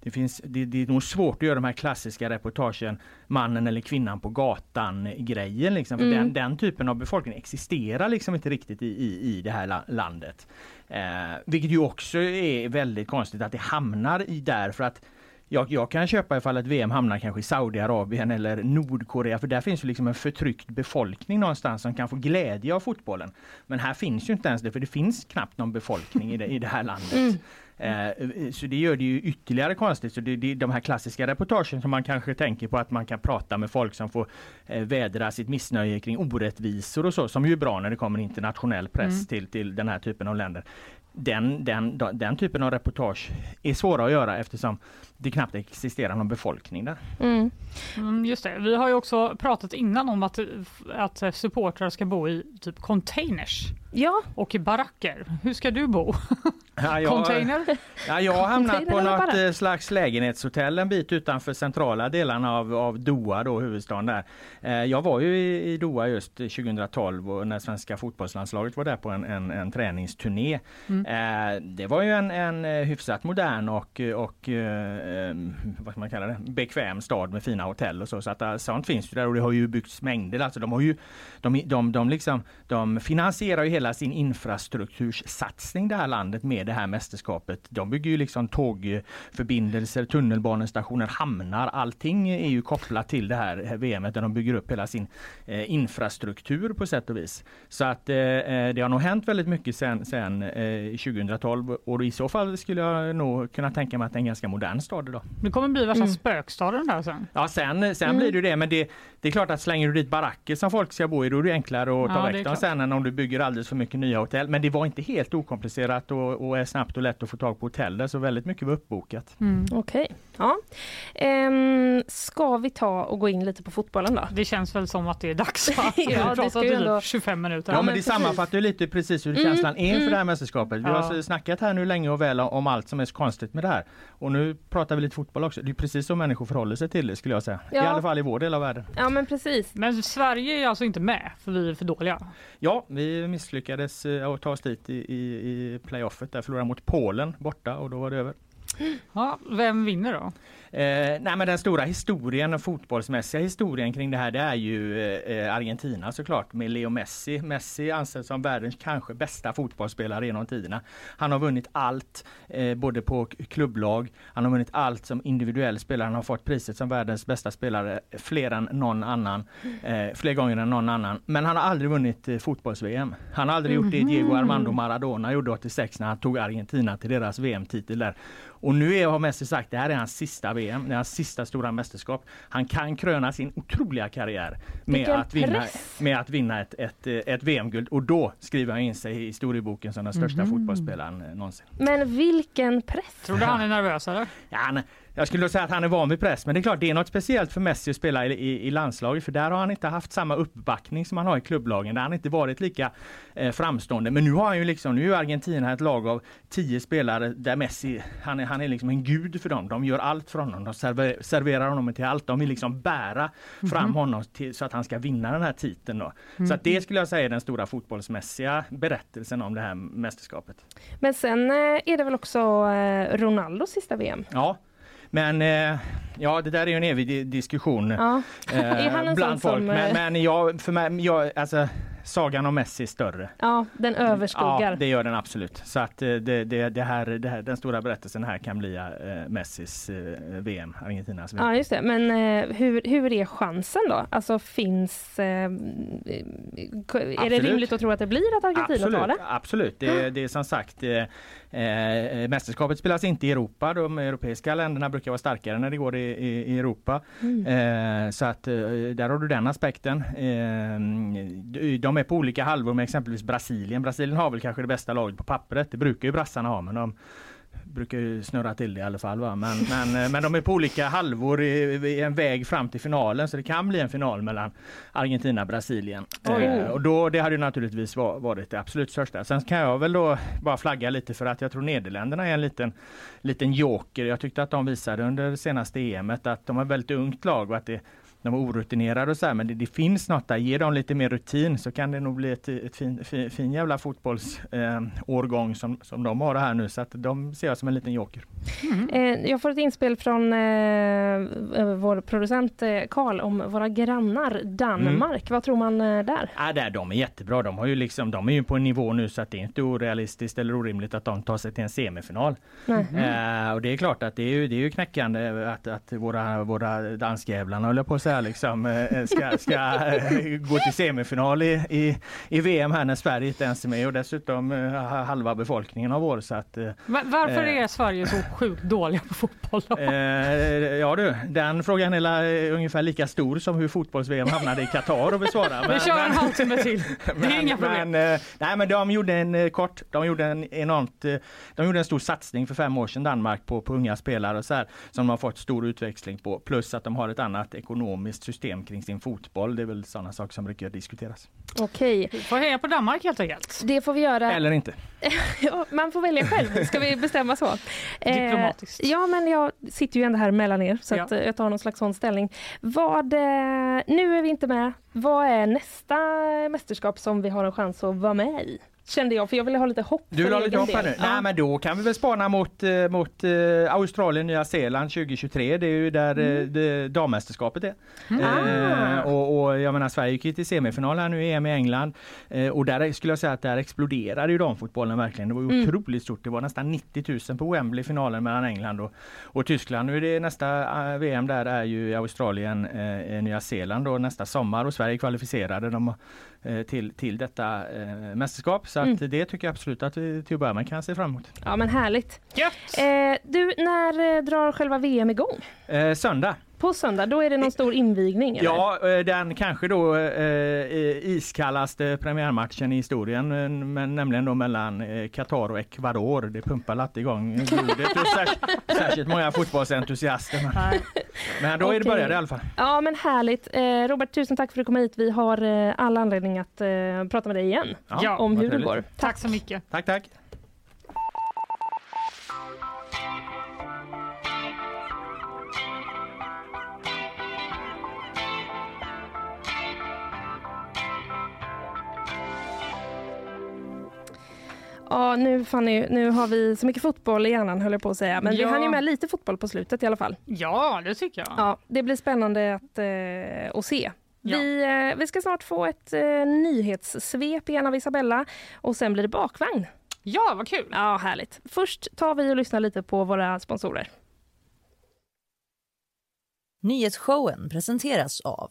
det, finns, det, det är nog svårt att göra de här klassiska reportagen mannen eller kvinnan på gatan grejen. Liksom, för mm. den, den, typen av befolkning existerar liksom inte riktigt i, i, i det här landet. Eh, vilket ju också är väldigt konstigt att det hamnar i där för att jag, jag, kan köpa ifall ett VM hamnar kanske i Saudiarabien eller Nordkorea för där finns ju liksom en förtryckt befolkning någonstans som kan få glädje av fotbollen. Men här finns ju inte ens det för det finns knappt någon befolkning i det, i det här landet. Mm. Eh, så det gör det ju ytterligare konstigt. Så det, det, de här klassiska reportagen som man kanske tänker på att man kan prata med folk som får eh, vädra sitt missnöje kring orättvisor och så som ju är bra när det kommer internationell press mm. till, till den här typen av länder den, den, den typen av reportage är svåra att göra eftersom det knappt existerar någon befolkning där. Mm. Mm, just det. Vi har ju också pratat innan om att, att supportrar ska bo i typ containers ja. och i baracker. Hur ska du bo? [LAUGHS] Ja, jag, Container? Ja, jag har hamnat på något eh, slags lägenhetshotell en bit utanför centrala delarna av, av Doha, då, huvudstaden där. Eh, jag var ju i, i Doha just 2012 och när svenska fotbollslandslaget var där på en, en, en träningsturné. Mm. Eh, det var ju en, en hyfsat modern och, och Eh, vad man kalla det, bekväm stad med fina hotell och så. Så att eh, sånt finns ju där och det har ju byggts mängder. Alltså de har ju, de, de, de, liksom, de finansierar ju hela sin infrastruktursatsning det här landet med det här mästerskapet. De bygger ju liksom tågförbindelser, tunnelbanestationer, hamnar. Allting är ju kopplat till det här VMet där de bygger upp hela sin eh, infrastruktur på sätt och vis. Så att eh, eh det har nog hänt väldigt mycket sedan sen eh, 2012 och i så fall skulle jag nog kunna tänka mig att det är en ganska modern stad idag. Det kommer bli värsta mm. spökstaden där sen. Ja sen, sen mm. blir det det men det, det är klart att slänger du dit baracker som folk ska bo i då är det enklare att ta ja, väck dem sen än om du bygger alldeles för mycket nya hotell. Men det var inte helt okomplicerat och, och är snabbt och lätt att få tag på hotell där så väldigt mycket var uppbokat. Mm. Okej, okay. Ja. Ehm, ska vi ta och gå in lite på fotbollen då? Det känns väl som att det är dags. [LAUGHS] ja, vi pratade typ ändå... 25 minuter. Ja, men, men det sammanfattar ju lite precis hur mm, känslan är inför mm. det här mästerskapet. Vi ja. har snackat här nu länge och väl om allt som är så konstigt med det här. Och nu pratar vi lite fotboll också. Det är precis så människor förhåller sig till det skulle jag säga. Ja. I alla fall i vår del av världen. Ja men precis. Men Sverige är alltså inte med för vi är för dåliga? Ja, vi misslyckades eh, att ta oss dit i, i, i playoffet. Där förlorade mot Polen borta och då var det över. Ja, vem vinner då? Eh, nej men den stora historien, och fotbollsmässiga historien kring det här det är ju eh, Argentina såklart med Leo Messi. Messi anses som världens kanske bästa fotbollsspelare genom tiderna. Han har vunnit allt eh, både på klubblag, han har vunnit allt som individuell spelare. Han har fått priset som världens bästa spelare fler än någon annan, eh, fler gånger än någon annan. Men han har aldrig vunnit eh, fotbolls-VM. Han har aldrig mm -hmm. gjort det Diego Armando Maradona gjorde 86 när han tog Argentina till deras VM-titel där. Och nu är, har Messi sagt det här är hans sista VM, det är hans sista stora mästerskap. Han kan kröna sin otroliga karriär med att vinna, med att vinna ett, ett, ett VM-guld och då skriver han in sig i historieboken som den största mm. fotbollsspelaren någonsin. Men vilken press! Tror du han är nervös eller? Ja, han, jag skulle säga att han är van vid press, men det är klart det är något speciellt för Messi att spela i, i, i landslaget, för där har han inte haft samma uppbackning som han har i klubblagen. Där har han inte varit lika eh, framstående. Men nu har han ju liksom, nu är Argentina ett lag av tio spelare där Messi, han är, han är liksom en gud för dem. De gör allt för honom. De server, serverar honom till allt. De vill liksom bära fram mm -hmm. honom till, så att han ska vinna den här titeln. Då. Mm. Så att det skulle jag säga är den stora fotbollsmässiga berättelsen om det här mästerskapet. Men sen eh, är det väl också eh, Ronaldos sista VM? Ja, men eh, ja, det där är ju en evig diskussion ja. eh, [LAUGHS] bland folk. Som, men, eh, men jag, för mig, jag, alltså, sagan om Messi större. Ja, den överskuggar. Ja, det gör den absolut. Så att det, det, det, här, det här, den stora berättelsen här kan bli äh, Messis äh, VM, Argentinas VM. Ja, just det. Men äh, hur, hur är chansen då? Alltså finns... är det rimligt att tro att det blir att Argentina absolut, tar det? Absolut. Det, det är som sagt Eh, mästerskapet spelas inte i Europa. De europeiska länderna brukar vara starkare när det går i, i, i Europa. Mm. Eh, så att eh, där har du den aspekten. Eh, de är på olika halvor med exempelvis Brasilien. Brasilien har väl kanske det bästa laget på pappret. Det brukar ju brassarna ha men de brukar ju snurra till det i alla fall. Va? Men, [LAUGHS] men, eh, men de är på olika halvor i, i, en väg fram till finalen så det kan bli en final mellan Argentina och Brasilien. Eh, och då, det hade naturligtvis varit det absolut största. Sen kan jag väl då bara flagga lite för att jag tror Nederländerna är en liten, liten joker. Jag tyckte att de visade under senaste EMet att de har ett väldigt ungt lag och att det de är orutinerade och så här, men det, det, finns något där. Ge dem lite mer rutin så kan det nog bli ett, ett fin, fin, fin jävla fotbollsårgång eh, som, som de har här nu. Så att de ser jag som en liten joker. Mm. Eh, jag får ett inspel från eh, vår producent eh, Karl om våra grannar Danmark. Mm. Vad tror man eh, där? Ja, där? De är jättebra. De, har ju liksom, de är ju på en nivå nu så att det är inte orealistiskt eller orimligt att de tar sig till en semifinal. Mm. Eh, och det är klart att det är ju, det är ju knäckande att, att våra, våra danskjävlarna håller på att här liksom eh, ska, ska eh, gå till semifinal i, i, i, VM här när Sverige inte ens är med och dessutom eh, halva befolkningen av år. Så att, Varför är Sverige så sjukt dåliga på fotboll? ja du, den frågan är ungefär lika stor som hur fotbolls-VM hamnade i Qatar att besvara. Vi [LAUGHS] kör en halvtimme till. [LAUGHS] Det är inga problem. Men, nej men de gjorde en kort, de gjorde en enormt, de gjorde en stor satsning för fem år sedan Danmark på, på unga spelare och så här, som de har fått stor utväxling på. Plus att de har ett annat ekonomiskt ekonomiskt system kring sin fotboll. Det är väl sådana saker som brukar diskuteras. Okej. Vi får heja på Danmark helt enkelt. Det får vi göra. Eller inte. [LAUGHS] man får välja själv. Ska vi bestämma så? [LAUGHS] Diplomatiskt. Eh, ja, men jag sitter ju ändå här mellan er så ja. att eh, jag tar någon slags sån ställning. Vad, eh, nu är vi inte med. Vad är nästa mästerskap som vi har en chans att vara med i? Kände jag, för jag ville ha lite hopp. Du vill ha lite hopp här nu? Ja. Nej men då kan vi väl spana mot, eh, mot uh, Australien, Nya Zeeland 2023. Det är ju där mm. uh, dammästerskapet är. Mm. Uh, och, och, jag menar Sverige gick till semifinal här nu i EM i England. och där skulle jag säga att där exploderade ju damfotbollen verkligen. Det var mm. otroligt stort. Det var nästan 90 000 på Wembley finalen mellan England och, och Tyskland. Nu är det nästa VM där är ju Australien, Nya Zeeland och nästa sommar och Sverige kvalificerade. De Eh, till, till detta eh, mästerskap. Så mm. att det tycker jag absolut att vi till att börja med kan se fram emot. Ja men härligt. Eh, du, när eh, drar själva VM igång? Eh, söndag. På söndag, då är det någon stor invigning? Eller? Ja, eh, den kanske då eh, iskallaste premiärmatchen i historien, men nämligen då mellan Qatar och Ecuador. Det pumpar lätt igång blodet hos särskilt, särskilt många fotbollsentusiaster. Men, men då okay. är det började i alla fall. Ja, men härligt. Eh, Robert, tusen tack för att du kom hit. Vi har eh, alla anledning att eh, prata med dig igen ja, om hur det går. Tack. tack så mycket. Tack, tack. Ja, nu, Fanny, nu har vi så mycket fotboll i hjärnan höll jag på att säga. Men ja. vi hann ju med lite fotboll på slutet i alla fall. Ja, det tycker jag. Ja, det blir spännande att, eh, att se. Ja. Vi, eh, vi ska snart få ett eh, nyhetssvep igen av Isabella och sen blir det bakvagn. Ja, vad kul! Ja, härligt. Först tar vi och lyssnar lite på våra sponsorer. Nyhetsshowen presenteras av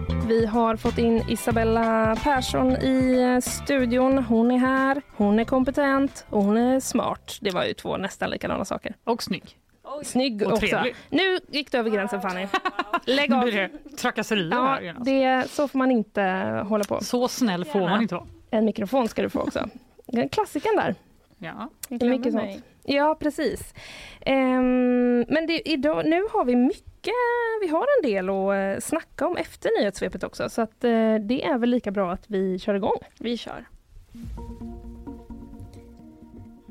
vi har fått in Isabella Persson i studion. Hon är här, hon är kompetent och hon är smart. Det var ju två nästan likadana saker. Och snygg. Snygg och också. Trevlig. Nu gick du över gränsen Fanny. Lägg av. Nu trakasserier ja, här det, Så får man inte hålla på. Så snäll får man inte vara. En mikrofon ska du få också. Klassiken där. Ja, det är mycket sånt. Ja, precis. Um, men det, idag, nu har vi mycket vi har en del att eh, snacka om efter nyhetssvepet också så att eh, det är väl lika bra att vi kör igång. Vi kör.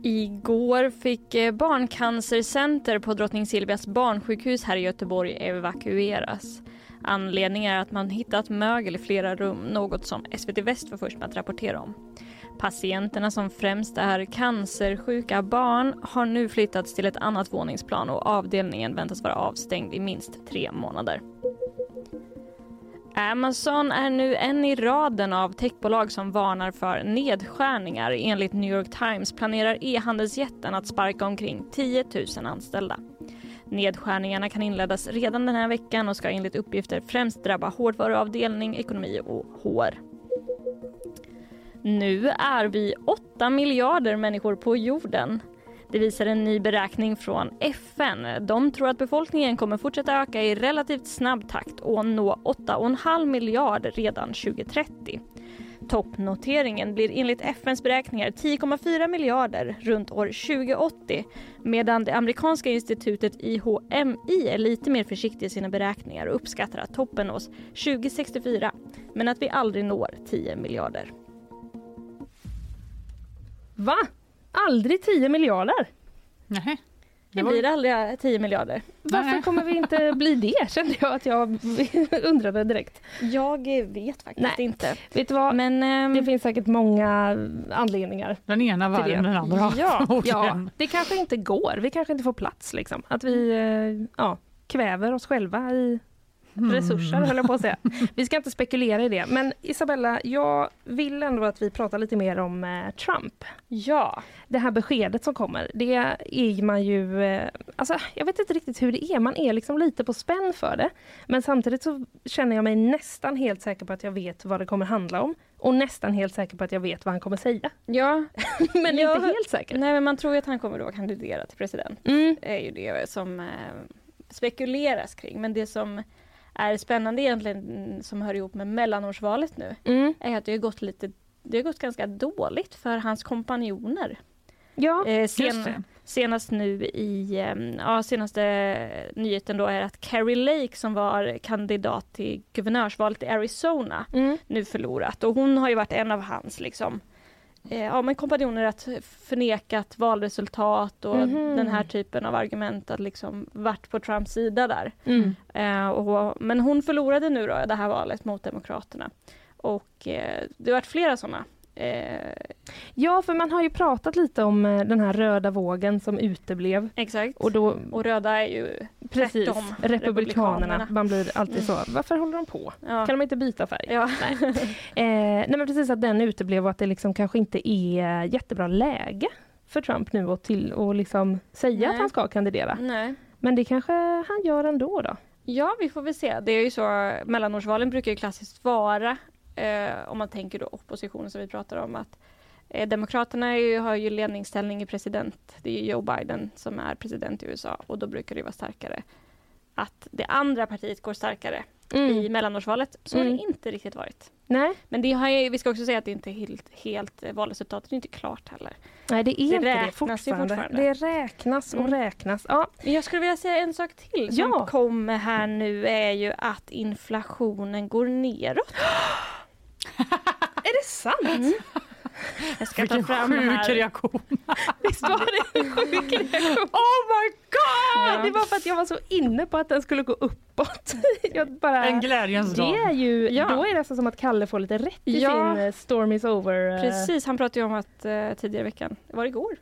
Igår fick eh, Barncancercenter på Drottning Silvias barnsjukhus här i Göteborg evakueras. Anledningen är att man hittat mögel i flera rum, något som SVT Väst var först med att rapportera om. Patienterna som främst är cancersjuka barn har nu flyttats till ett annat våningsplan och avdelningen väntas vara avstängd i minst tre månader. Amazon är nu en i raden av techbolag som varnar för nedskärningar. Enligt New York Times planerar e-handelsjätten att sparka omkring 10 000 anställda. Nedskärningarna kan inledas redan den här veckan och ska enligt uppgifter främst drabba hårdvaruavdelning, ekonomi och HR. Nu är vi 8 miljarder människor på jorden. Det visar en ny beräkning från FN. De tror att befolkningen kommer fortsätta öka i relativt snabb takt och nå 8,5 miljarder redan 2030. Toppnoteringen blir enligt FNs beräkningar 10,4 miljarder runt år 2080 medan det amerikanska institutet IHMI är lite mer försiktig i sina beräkningar och uppskattar att toppen nås 2064 men att vi aldrig når 10 miljarder. Va? Aldrig 10 miljarder? Nej. Det blir aldrig 10 miljarder. Varför kommer vi inte [LAUGHS] bli det? Kände jag att jag [LAUGHS] undrade direkt. Jag vet faktiskt Nej. inte. Vet du vad? Men, ehm, Det finns säkert många anledningar. Den ena värre än den andra. Ja, [LAUGHS] ja, det kanske inte går. Vi kanske inte får plats. Liksom. Att vi eh, ja, kväver oss själva i resurser, höll jag på att säga. Vi ska inte spekulera i det. Men Isabella, jag vill ändå att vi pratar lite mer om eh, Trump. Ja. Det här beskedet som kommer, det är man ju... Eh, alltså, jag vet inte riktigt hur det är. Man är liksom lite på spänn för det. Men samtidigt så känner jag mig nästan helt säker på att jag vet vad det kommer handla om. Och nästan helt säker på att jag vet vad han kommer säga. Ja, [LAUGHS] Men Ja. inte helt säker. nej men man tror ju att han kommer då kandidera till president. Mm. Det är ju det som eh, spekuleras kring. Men det som är spännande egentligen mm, som hör ihop med mellanårsvalet nu Mm. är att det har gått lite det har gått ganska dåligt för hans kompanjoner. Ja, Eh, sen, senast nu i, eh, ja senaste nyheten då är att Carrie Lake som var kandidat till guvernörsvalet i Arizona mm. nu förlorat och hon har ju varit en av hans liksom ja, men kompanjoner att förnekat valresultat och Mhm. den här typen av argument att liksom varit på Trumps sida där. Mm. Eh, och, men hon förlorade nu då det här valet mot Demokraterna. Och eh, det har varit flera sådana. Eh, Ja, för man har ju pratat lite om eh, den här röda vågen som uteblev. exakt. Och då, Och röda är ju precis, republikanerna. republikanerna. Man blir alltid så, varför håller de på? ja. Kan de inte byta färg? ja. [LAUGHS] Eh, nej men precis att den uteblev och att det liksom kanske inte är jättebra läge för Trump nu att till och liksom säga Nej. att han ska kandidera. Nej. Men det kanske han gör ändå då. Ja, vi får väl se. Det är ju så, mellanårsvalen brukar ju klassiskt vara, eh, om man tänker då oppositionen som vi pratar om, att eh, Demokraterna ju, har ju ledningsställning i president. Det är ju Joe Biden som är president i USA och då brukar det vara starkare att det andra partiet går starkare i mellanårsvalet. Så har Mm. det inte riktigt varit. Nej, Men det har ju, vi ska också säga att det inte är helt, helt eh, valresultatet är inte klart heller. nej det är Det inte det fortfarande. fortfarande. Det räknas och Mm. räknas. Ja, Jag skulle vilja säga en sak till som Ja. kommer här nu är ju att inflationen går neråt. [GASPS] [GASPS] [LAUGHS] är det sant? Jag ska Vilken ta fram sjuk här. reaktion. [LAUGHS] Visst var det en sjuk [LAUGHS] reaktion? Oh my god! Ja. Det var för att jag var så inne på att den skulle gå uppåt. Jag bara, En glädjens det dag. är ju, Ja. Då är det nästan som att Kalle får lite rätt i Ja. sin eh, Storm is over. eh, Precis, han pratade ju om att eh, tidigare i veckan, var det igår?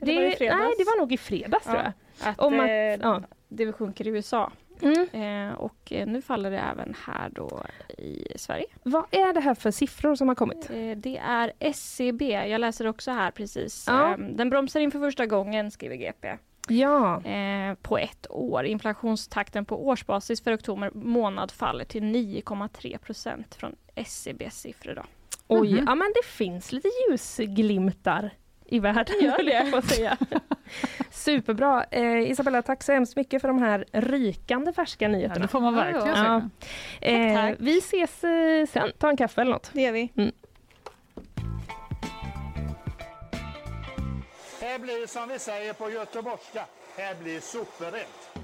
Eller Det, var det i fredags? nej, det var nog i fredags tror Ja. jag. Att, Om att, eh, ja. det sjunker i USA. Mm. Eh, och eh, nu faller det även här då i Sverige. Vad är det här för siffror som har kommit? Eh, det är SCB, jag läser också här precis. Ja. Eh, den bromsar in för första gången, skriver GP. Ja, eh, på ett år. Inflationstakten på årsbasis för oktober månad faller till 9,3 procent från SCBs siffror. Då. oj, Mhm. ja men det finns lite ljusglimtar i världen, Gör det? på att säga. [LAUGHS] Superbra. Eh, Isabella, tack så hemskt mycket för de här rykande färska Ja, nyheterna. det får man verkligen Ja. säga. Eh, tack. vi ses eh, sen, ta en kaffe eller något. Det gör vi. Här blir som vi säger på göteborgska, här blir superrätt.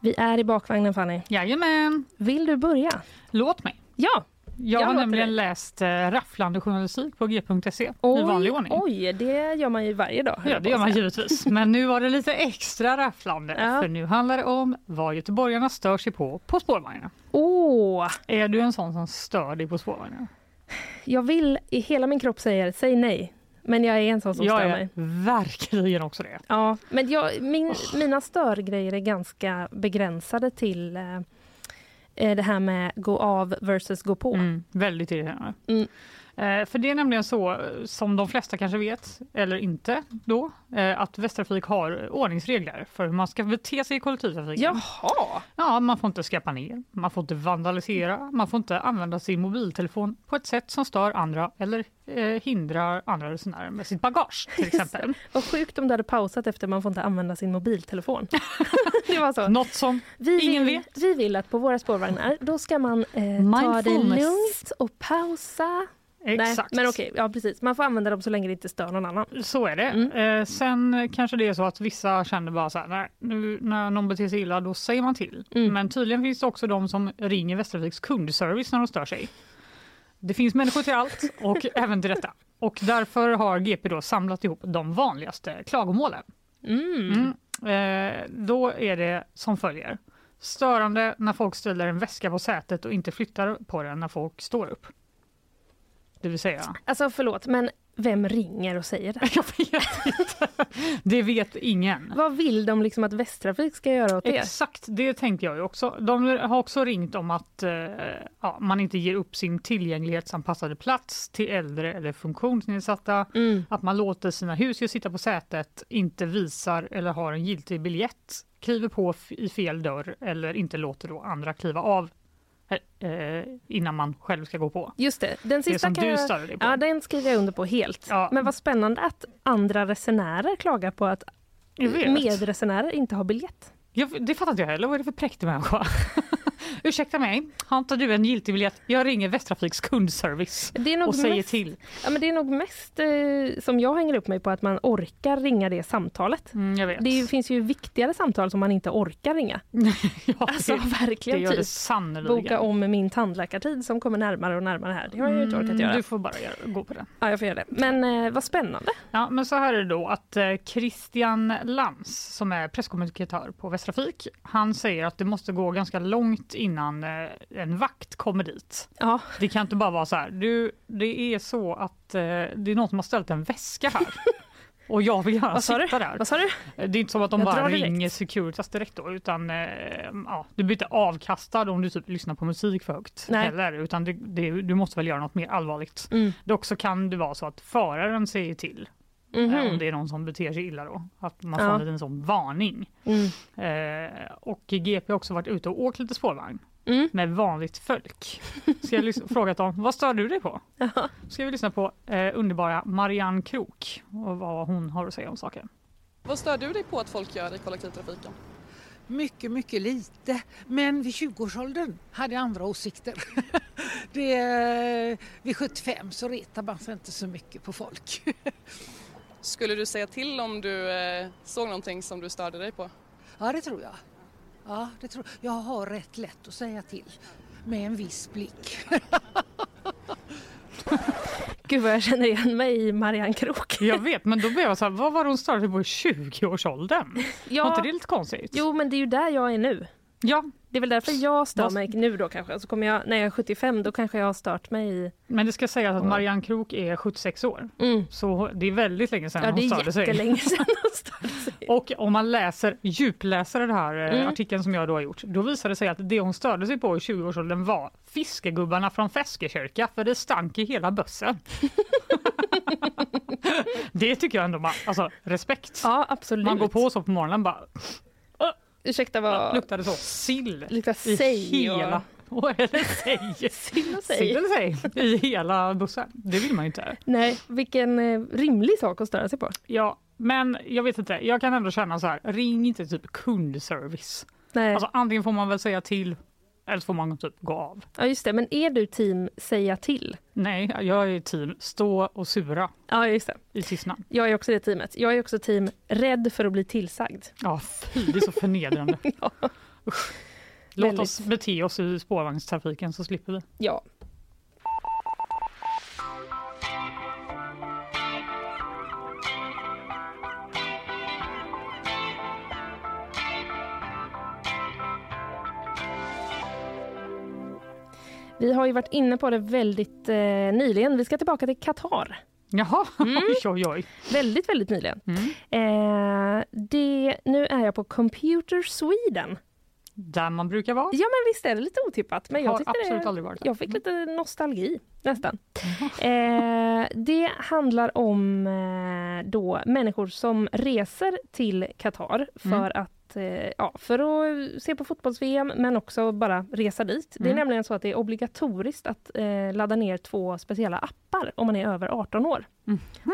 Vi är i bakvagnen Fanny. Jajamän, Vill du börja? låt mig. Ja, Jag, Jag har nämligen läst eh, rafflande journalistik på g.se i Oj, vanlig ordning. oj, det gör man ju varje dag. Ja, jag det gör man givetvis. Men nu var det lite extra rafflande. Ja. För nu handlar det om vad göteborgarna stör sig på på spårvagnen. Åh, Är du en sån som stör dig på spårvagnen? jag vill i hela min kropp säga säg nej. Men jag är en sån som jag stör är mig. verkligen också det. Ja, men jag, min, mina störgrejer är ganska begränsade till eh, det här med gå av versus gå på. Mm, väldigt irriterande. Mm. Eh, för det är nämligen så, eh, som de flesta kanske vet, eller inte då, eh, att Västtrafik har ordningsregler för hur man ska bete sig i kollektivtrafiken. Jaha! Ja, man får inte skräpa ner, man får inte vandalisera, man får inte använda sin mobiltelefon på ett sätt som stör andra eller eh, hindrar andra resenärer med sitt bagage till exempel. Vad sjukt om du hade pausat efter man får inte använda sin mobiltelefon. [LAUGHS] det var så. Något som Vi ingen vill, vet. vi vill att på våra spårvagnar, då ska man eh, ta det lugnt och pausa. Exakt. Nej, men okej, ja precis. Man får använda dem så länge det inte stör någon annan. Så är det. Mm. Eh, sen kanske det är så att vissa känner bara så här, nej, nu när någon beter sig illa, då säger man till. Mm. Men tydligen finns det också de som ringer Västtrafiks kundservice när de stör sig. Det finns människor till allt och [LAUGHS] även till detta. Och därför har GP då samlat ihop de vanligaste klagomålen. Mm. Mm. Eh, då är det som följer. Störande när folk ställer en väska på sätet och inte flyttar på den när folk står upp. Det vill säga, Alltså förlåt, men vem ringer och säger det? [LAUGHS] jag vet inte. Det vet ingen. Vad vill de liksom att Västtrafik ska göra åt det? Exakt, det tänkte jag ju också. De har också ringt om att eh, ja, man inte ger upp sin tillgänglighetsanpassade plats till äldre eller funktionsnedsatta. Mm. Att man låter sina husdjur sitta på sätet, inte visar eller har en giltig biljett, kliver på i fel dörr eller inte låter då andra kliva av innan man själv ska gå på. Just det, den Det sista som kan du jag... störde dig på. Ja, den skriver jag under på helt. Ja. Men vad spännande att andra resenärer klagar på att medresenärer inte har biljett. Jag, det fattar inte jag heller. Vad är det för präktig människa? Ursäkta mig, har inte du en giltig biljett? Jag ringer Västtrafiks kundservice och säger mest, till. Ja, men det är nog mest eh, som jag hänger upp mig på att man orkar ringa det samtalet. Mm, jag vet. Det finns ju viktigare samtal som man inte orkar ringa. [LAUGHS] ja, Alltså det, verkligen det gör det typ boka om min tandläkartid som kommer närmare och närmare här. Det har jag ju inte orkat Mm, göra. Du får bara gå på det. Ja, jag får göra det. Men eh, vad spännande. Ja, men så här är det då att eh, Christian Lantz som är presskommunikatör på Västtrafik, han säger att det måste gå ganska långt innan eh, en vakt kommer dit. Ja, Det kan inte bara vara så här, du, det är så att eh, det är någon som har ställt en väska här. [LAUGHS] Och jag vill gärna sitta där. Vad sa du? Det är inte som att de Jag bara direkt. ringer Securitas direkt då, utan eh, ja, du blir inte avkastad om du typ lyssnar på musik för högt Nej. heller, utan det, det, du måste väl göra något mer allvarligt. Mm. Dock så kan det vara så att föraren säger till Mhm. eh, om det är någon som beter sig illa då, att man får Ja. en liten sån varning. Mm. Eh, och GP har också varit ute och åkt lite spårvagn Mm. med vanligt folk. Ska jag lys- [LAUGHS] fråga dem, vad stör du dig på? Jaha. Ska vi lyssna på eh, underbara Marianne Krok och vad hon har att säga om saken. Vad stör du dig på att folk gör i kollektivtrafiken? Mycket, mycket lite. Men vid 20-årsåldern hade jag andra åsikter. [LAUGHS] det, vid 75 så retar man sig inte så mycket på folk. [LAUGHS] Skulle du säga till om du eh, såg någonting som du störde dig på? Ja, det tror jag. Ja, det tror jag. Jag har rätt lätt att säga till med en viss blick. [LAUGHS] Gud vad jag känner igen mig i Marianne Krok. [LAUGHS] Jag vet, men då blev jag så här, vad var det hon störde sig på i 20-årsåldern? Var Ja, inte det lite konstigt? jo men det är ju där jag är nu. Ja, Det är väl därför jag stör mig nu då kanske. Så kommer jag, när jag är 75 då kanske jag har stört mig i... men det ska sägas att Marianne Krok är 76 år. Mm. Så det är väldigt länge sedan Ja det hon är störde sig. jättelänge [LAUGHS] sedan hon störde sig. Och om man läser, djupläser den här eh, Mm. artikeln som jag då har gjort, då visar det sig att det hon störde sig på i 20-årsåldern var fiskegubbarna från Feskekyrka, för det stank i hela bussen. [LAUGHS] [LAUGHS] det tycker jag ändå man, alltså respekt. Ja absolut. Man går på så på morgonen bara, Ursäkta vad... luktar det så sill Luktar i sej och... hela, och, eller [LAUGHS] Sill och sej. sill eller sej i hela bussen. Det vill man ju inte. Nej, vilken eh, rimlig sak att störa sig på. Ja, men jag vet inte, jag kan ändå känna så här, ring inte typ kundservice. Nej. Alltså antingen får man väl säga till eller så får man typ gå av. Ja just det, men är du team säga till? Nej, jag är team stå och sura Ja just det. i tystnad. Jag är också det teamet. Jag är också team rädd för att bli tillsagd. Ja, fy, det är så förnedrande. [LAUGHS] Usch. Låt Väldigt. oss bete oss i spårvagnstrafiken så slipper vi. Ja. Vi har ju varit inne på det väldigt eh, nyligen. Vi ska tillbaka till Qatar. Jaha, [LAUGHS] Mm. oj oj oj. Väldigt, väldigt nyligen. Mm. Eh, det, nu är jag på Computer Sweden. Där man brukar vara. Ja men visst är det lite otippat. Men jag Har absolut det, aldrig varit där. Jag fick lite nostalgi nästan. Eh, det handlar om eh, då människor som reser till Qatar för Mm. att eh, Ja, för att se på fotbolls-VM men också bara resa dit. Det är Mm. nämligen så att det är obligatoriskt att eh, ladda ner två speciella appar om man är över 18 år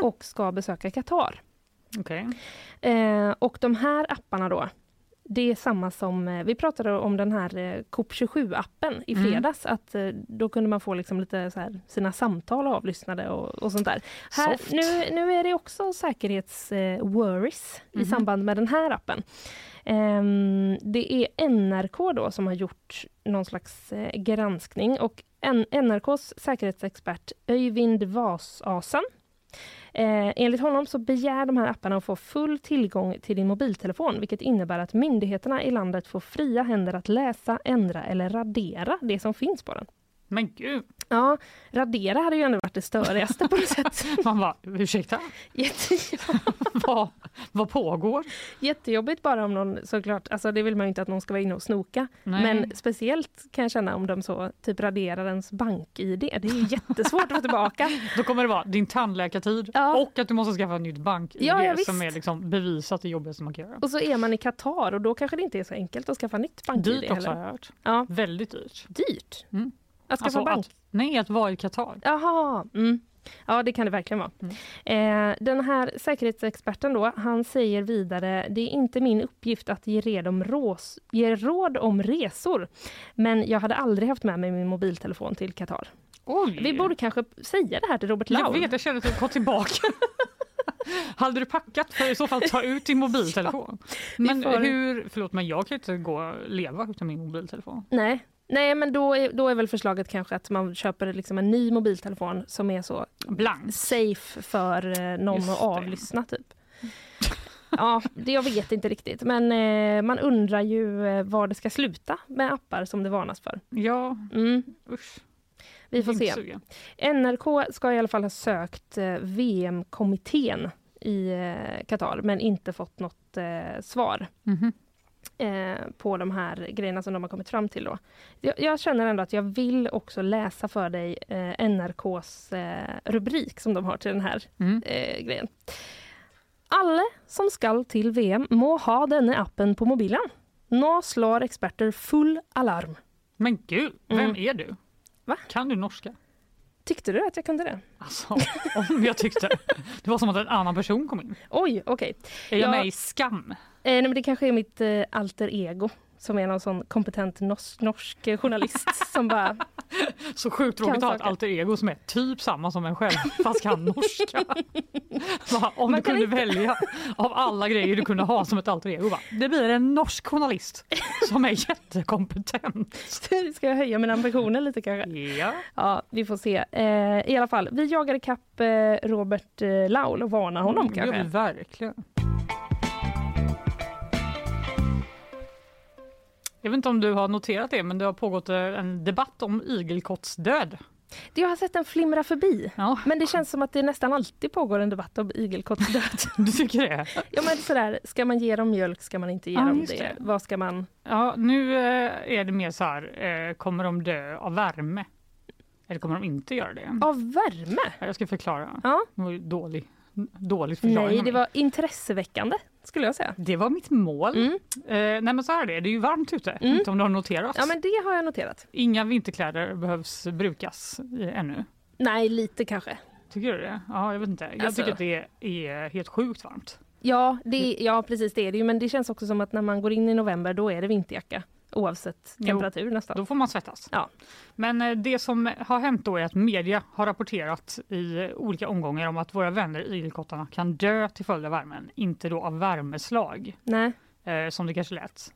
och ska besöka Qatar. Okej. Eh, och de här apparna då, det är samma som, eh, vi pratade om den här eh, Coop27-appen i Mm. fredags, att eh, då kunde man få liksom lite så här, sina samtal avlyssnade och, och sånt där. Här, nu, nu är det också säkerhets-worries i Mhm. samband med den här appen. Ehm, det är NRK då som har gjort någon slags eh, granskning och NRKs säkerhetsexpert Öyvind Vasasen Eh, enligt honom så begär de här apparna att få full tillgång till din mobiltelefon vilket innebär att myndigheterna i landet får fria händer att läsa, ändra eller radera det som finns på den. Men gud. Ja, radera hade ju ändå varit det störigaste på något [LAUGHS] sätt. Man bara, ursäkta? Jätte, [LAUGHS] vad, vad pågår? Jättejobbigt bara om någon såklart, alltså det vill man ju inte att någon ska vara inne och snoka. Nej. Men speciellt kan jag känna om de så typ raderar ens bank-id. Det är ju jättesvårt att få tillbaka. [LAUGHS] Då kommer det vara din tandläkartid och att du måste skaffa ett nytt bank Ja, ja, som är liksom bevisat det jobbigaste man kan göra. Och så är man i Qatar och då kanske det inte är så enkelt att skaffa nytt bank-id. Dyrt också heller. har jag hört. Ja. Väldigt dyrt. Dyrt? Mm. Att skaffa Alltså bank? att, nej, att vara i Qatar. Jaha. Mm. Ja, det kan det verkligen vara. Eh, den här säkerhetsexperten då, han säger vidare, det är inte min uppgift att ge, red om rås, ge råd om resor. Men jag hade aldrig haft med mig min mobiltelefon till Qatar. Oj. Vi borde kanske säga det här till Robert Jag Laul. vet, jag känner att jag går tillbaka. [LAUGHS] Hade du packat för i så fall ta ut din mobiltelefon? [LAUGHS] Men får- hur, förlåt men jag kan inte gå leva utan min mobiltelefon. Nej. Nej, men då är, då är väl förslaget kanske att man köper liksom en ny mobiltelefon som är så Blank. safe för eh, någon Just att det. avlyssna typ. Ja, det jag vet inte riktigt. Men eh, man undrar ju eh, var det ska sluta med appar som det varnas för. Ja, Mm. usch. Vi får se. sugen. NRK ska i alla fall ha sökt eh, VM-kommittén i eh, Qatar men inte fått något svar Mhm. Eh, på de här grejerna som de har kommit fram till. Då. Jag, jag känner ändå att jag vill också läsa för dig eh, NRKs eh, rubrik som de har till den här Mm. eh, grejen. Alle som skall till VM må ha denne appen på mobilen. Nå slår experter full alarm. Men gud, vem Mm. är du? Va? Kan du norska? Tyckte du att jag kunde det? Alltså, om jag tyckte. Det var som att en annan person kom in. Oj, okej. Är jag Ja. med i Skam? Eh, nej, men det kanske är mitt eh, alter ego som är någon sån kompetent norsk eh, journalist som bara... [LAUGHS] Så sjukt tråkigt att ha ett alter ego som är typ samma som en själv fast kan [LAUGHS] norska. Bara, om Man du kunde inte- välja av alla grejer du kunde ha som ett alter ego. Bara, det blir en norsk journalist som är jättekompetent. [LAUGHS] Ska jag höja mina ambitioner lite kanske? Ja. Ja, vi får se. Eh, I alla fall, vi jagar ikapp eh, Robert eh, Laul och varnar honom Mm, kanske. vi verkligen. Jag vet inte om du har noterat det, men det har pågått eh, en debatt om igelkottsdöd. Det jag har sett den flimra förbi. Ja. Men det känns som att det nästan alltid pågår en debatt om igelkottsdöd. [LAUGHS] Du tycker det? ja men sådär, ska man ge dem mjölk, ska man inte ge Ja, dem det? det. Vad ska man... Ja, nu eh, är det mer så här, eh, kommer de dö av värme? Eller kommer de inte göra det? Av värme? Ja, Jag ska förklara. Ja. Ju dålig, dåligt förklaring. Nej, det var intresseväckande skulle jag säga. det var mitt mål. Mm. Eh, nej men så är det, det är ju varmt ute. Mm. Inte om du har noterat. Ja men det har jag noterat. Inga vinterkläder behövs brukas ännu. Nej, lite kanske. Tycker du det? Ja, jag vet inte. Jag Alltså- tycker att det är helt sjukt varmt. Ja, det, ja, precis det är det ju. Men det känns också som att när man går in i november då är det vinterjacka. Oavsett Jo, temperatur nästan. Då får man svettas. Ja. Men eh, det som har hänt då är att media har rapporterat i olika omgångar om att våra vänner igelkottarna kan dö till följd av värmen. Inte då av värmeslag, Nej. eh, som det kanske lät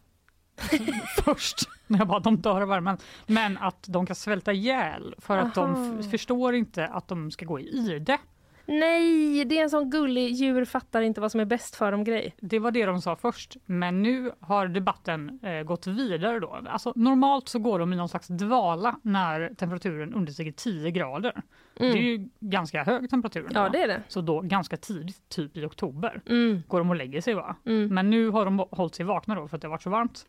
[LAUGHS] först när jag bara de dör av värmen. Men att de kan svälta ihjäl för att de Aha. förstår inte att de ska gå i ide. Nej, det är en sån gullig djur fattar inte vad som är bäst för dem grej. Det var det de sa först, men nu har debatten eh, gått vidare. Då. Alltså, normalt så går de i någon slags dvala när temperaturen understiger 10 grader. Mm. Det är ju ganska hög temperatur. Ja, det är det. Så då ganska tidigt, typ i oktober, Mm. går de och lägger sig. Va? Mm. Men nu har de hållit sig vakna då för att det har varit så varmt.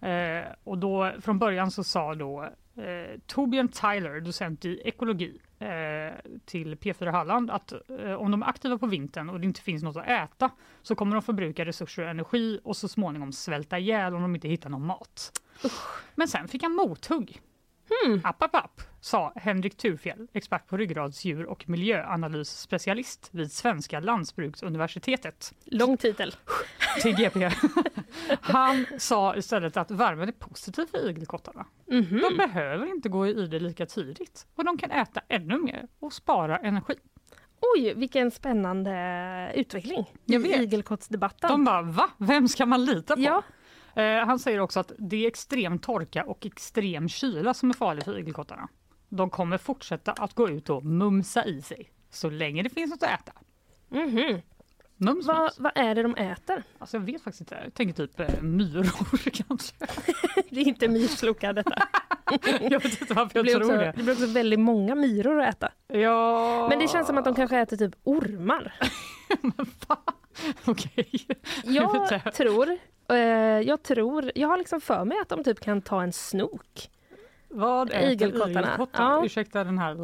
Eh, och då, från början så sa då eh, Torbjörn Tyler, docent i ekologi eh, till P4 Halland att eh, om de är aktiva på vintern och det inte finns något att äta så kommer de förbruka resurser och energi och så småningom svälta ihjäl om de inte hittar någon mat. Men sen fick han mothugg. Hmm. App, app, app, sa Henrik Turfjell, expert på ryggradsdjur och miljöanalysspecialist vid Svenska lantbruksuniversitetet. Lång titel. Till GP. [LAUGHS] Han sa istället att värmen är positiv för igelkottarna. Mhm. De behöver inte gå i det lika tidigt och de kan äta ännu mer och spara energi. Oj, vilken spännande utveckling i igelkottsdebatten. De bara, va? Vem ska man lita på? Ja. Eh, han säger också att det är extrem torka och extrem kyla som är farlig för igelkottarna. De kommer fortsätta att gå ut och mumsa i sig så länge det finns något att äta. Mhm. Mums, Vad, mums. vad är det de äter? Alltså jag vet faktiskt inte. Jag tänker typ eh, myror [LAUGHS] kanske. [LAUGHS] Det är inte myrslokar detta. [LAUGHS] jag vet inte varför jag blir, tror också, det. det blir också väldigt många myror att äta. Ja. Men det känns som att de kanske äter typ ormar. Okej. Jag tror, Eh, jag tror, jag har liksom för mig att de typ kan ta en snok. Vad äter Igelkottarna. igelkottar? Ja. Ursäkta den här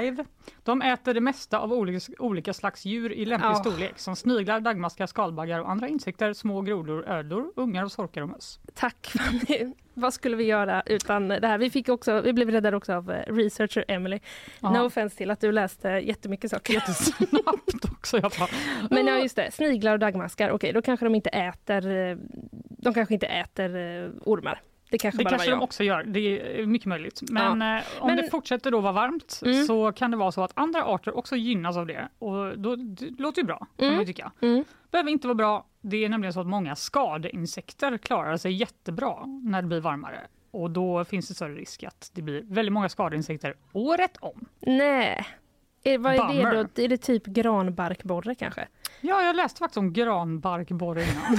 live. De äter det mesta av olika, olika slags djur i lämplig Ja. storlek som sniglar, daggmaskar, skalbaggar och andra insekter, små grodor, ödlor, ungar och sorkar och möss. Tack [LAUGHS] Fanny. Vad skulle vi göra utan det här? Vi, fick också, vi blev räddade också av eh, researcher Emily. Ja. No offense till att du läste jättemycket saker. Jättesnabbt [LAUGHS] också. Jag bara, Men ja, just det. Sniglar och daggmaskar. Okej, då kanske de inte äter, eh, de kanske inte äter eh, ormar. Det kanske det bara kanske var de jag. också gör, det är mycket möjligt. Men eh, om Men- det fortsätter då vara varmt Mm. så kan det vara så att andra arter också gynnas av det. Och då, det låter ju bra, kan Mm. man ju tycka. Mm. behöver inte vara bra. Det är nämligen så att många skadeinsekter klarar sig jättebra när det blir varmare. Och då finns det större risk att det blir väldigt många skadeinsekter året om. Nej. Är, vad är Bummer. det då? Är det typ granbarkborre kanske? Ja, jag läste faktiskt om granbarkborre innan.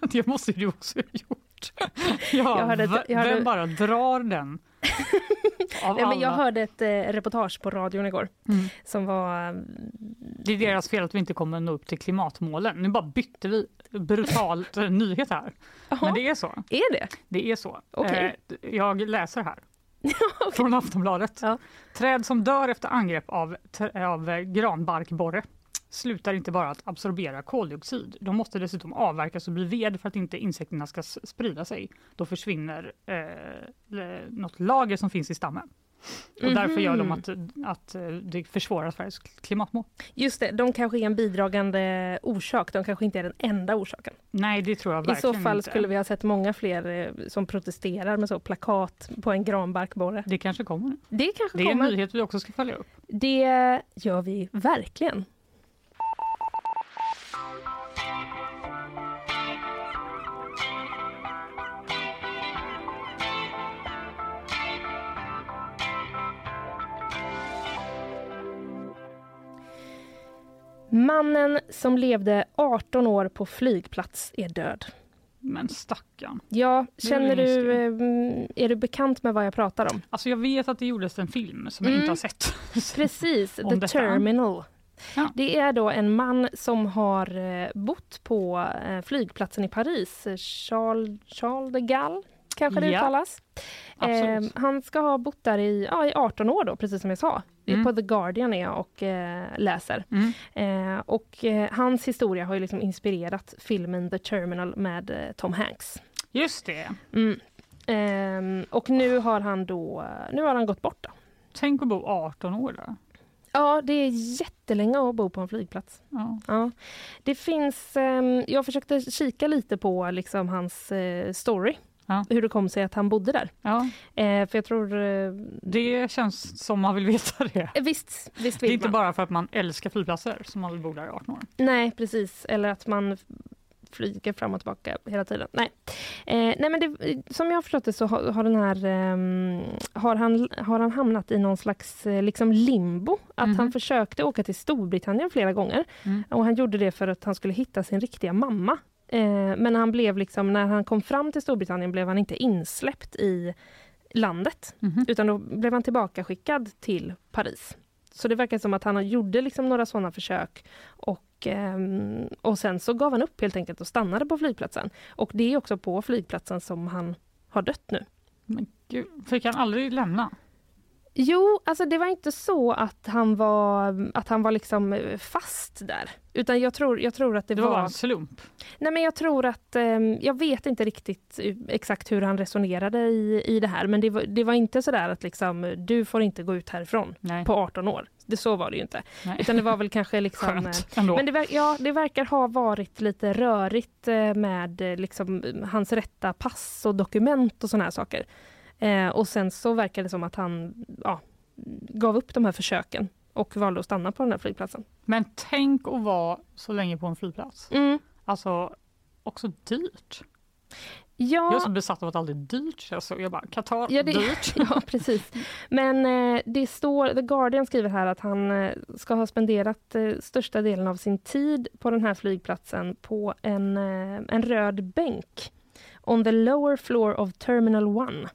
[LAUGHS] det måste ju du också ha gjort. Ja, [LAUGHS] Jag hörde ett- jag hörde- Vem bara drar den? [LAUGHS] Nej, men jag hörde ett eh, reportage på radion igår Mm. som var... Det är deras fel att vi inte kommer nå upp till klimatmålen. Nu bara bytte vi brutalt [LAUGHS] nyhet här. Men det är så. Är det? Det är så. Okej. Eh, jag läser här. Från Aftonbladet. Träd som dör efter angrepp av, av granbarkborre slutar inte bara att absorbera koldioxid. De måste dessutom avverkas och bli ved för att inte insekterna ska sprida sig. Då försvinner eh, något lager som finns i stammen. Och därför gör de Mhm. att, att eh, det försvårar Sveriges klimatmål. Just det, de kanske är en bidragande orsak. De kanske inte är den enda orsaken. Nej, det tror jag I verkligen så fall inte. skulle vi ha sett många fler eh, som protesterar med så plakat på en granbarkborre. Det kanske kommer. Det kanske Det är en kommer. nyhet vi också ska följa upp. Det gör vi verkligen. Mannen som levde 18 år på flygplats är död. Men stackarn. Ja, känner du, eh, är du bekant med vad jag pratar om? Alltså jag vet att det gjordes en film som jag Mm. inte har sett. [LAUGHS] Precis, The detta. Terminal. Det är då en man som har eh, bott på eh, flygplatsen i Paris, Charles, Charles de Gaulle kanske det Ja. uttalas. Eh, han ska ha bott där i, ja, i 18 år då, precis som jag sa. Mm. På The Guardian är jag och eh, läser. Mm. Eh, och hans historia har ju liksom inspirerat filmen The Terminal med eh, Tom Hanks. Just det. Mm. Ehm, och nu har han då, nu har han gått bort då. Tänk att bo 18 år där. Ja, det är jättelänge att bo på en flygplats. Ja. Ja. Det finns, ehm, jag försökte kika lite på liksom hans eh, story. Hur det kom sig att han bodde där. Ja. Eh, för jag tror... Eh, Det känns som man vill veta det. visst, visst Det är vill inte man. bara för att man älskar flygplatser som man vill bo där i 18 år. Nej, precis. Eller att man flyger fram och tillbaka hela tiden. Nej, eh, nej men det, som jag har förstått det så har, har den här, eh, har, han, har han hamnat i någon slags eh, liksom limbo. Att Mhm. han försökte åka till Storbritannien flera gånger Mm. och han gjorde det för att han skulle hitta sin riktiga mamma. Eh, men han blev liksom, när han kom fram till Storbritannien blev han inte insläppt i landet. Mhm. Utan då blev han tillbaka skickad till Paris. Så det verkar som att han gjorde liksom några sådana försök och, ehm, och sen så gav han upp helt enkelt och stannade på flygplatsen. Och det är också på flygplatsen som han har dött nu. Men gud, fick han aldrig lämna? Jo, alltså det var inte så att han var, att han var liksom eh, fast där. Utan jag tror, jag tror att det, Det var bara en slump. Nej men jag tror att, eh, jag vet inte riktigt eh, exakt hur han resonerade i, i det här men det var, det var inte sådär att liksom, du får inte gå ut härifrån Nej. på 18 år. Det, så var det ju inte. Nej. Utan det var väl kanske [LAUGHS] liksom... Skönt eh, ändå. men det, ja, det verkar ha varit lite rörigt med liksom, hans rätta pass och dokument och såna här saker. Eh, och sen så verkar det som att han ja, gav upp de här försöken och valde att stanna på den här flygplatsen. Men tänk att vara så länge på en flygplats. Mm. Alltså, också dyrt. Ja. Jag är så besatt av att allt är dyrt. Alltså, jag bara, Qatar, Ja, det, dyrt. [LAUGHS] ja, precis. Men eh, det står, The Guardian skriver här att han eh, ska ha spenderat eh, största delen av sin tid på den här flygplatsen på en, eh, en röd bänk on the lower floor of Terminal 1.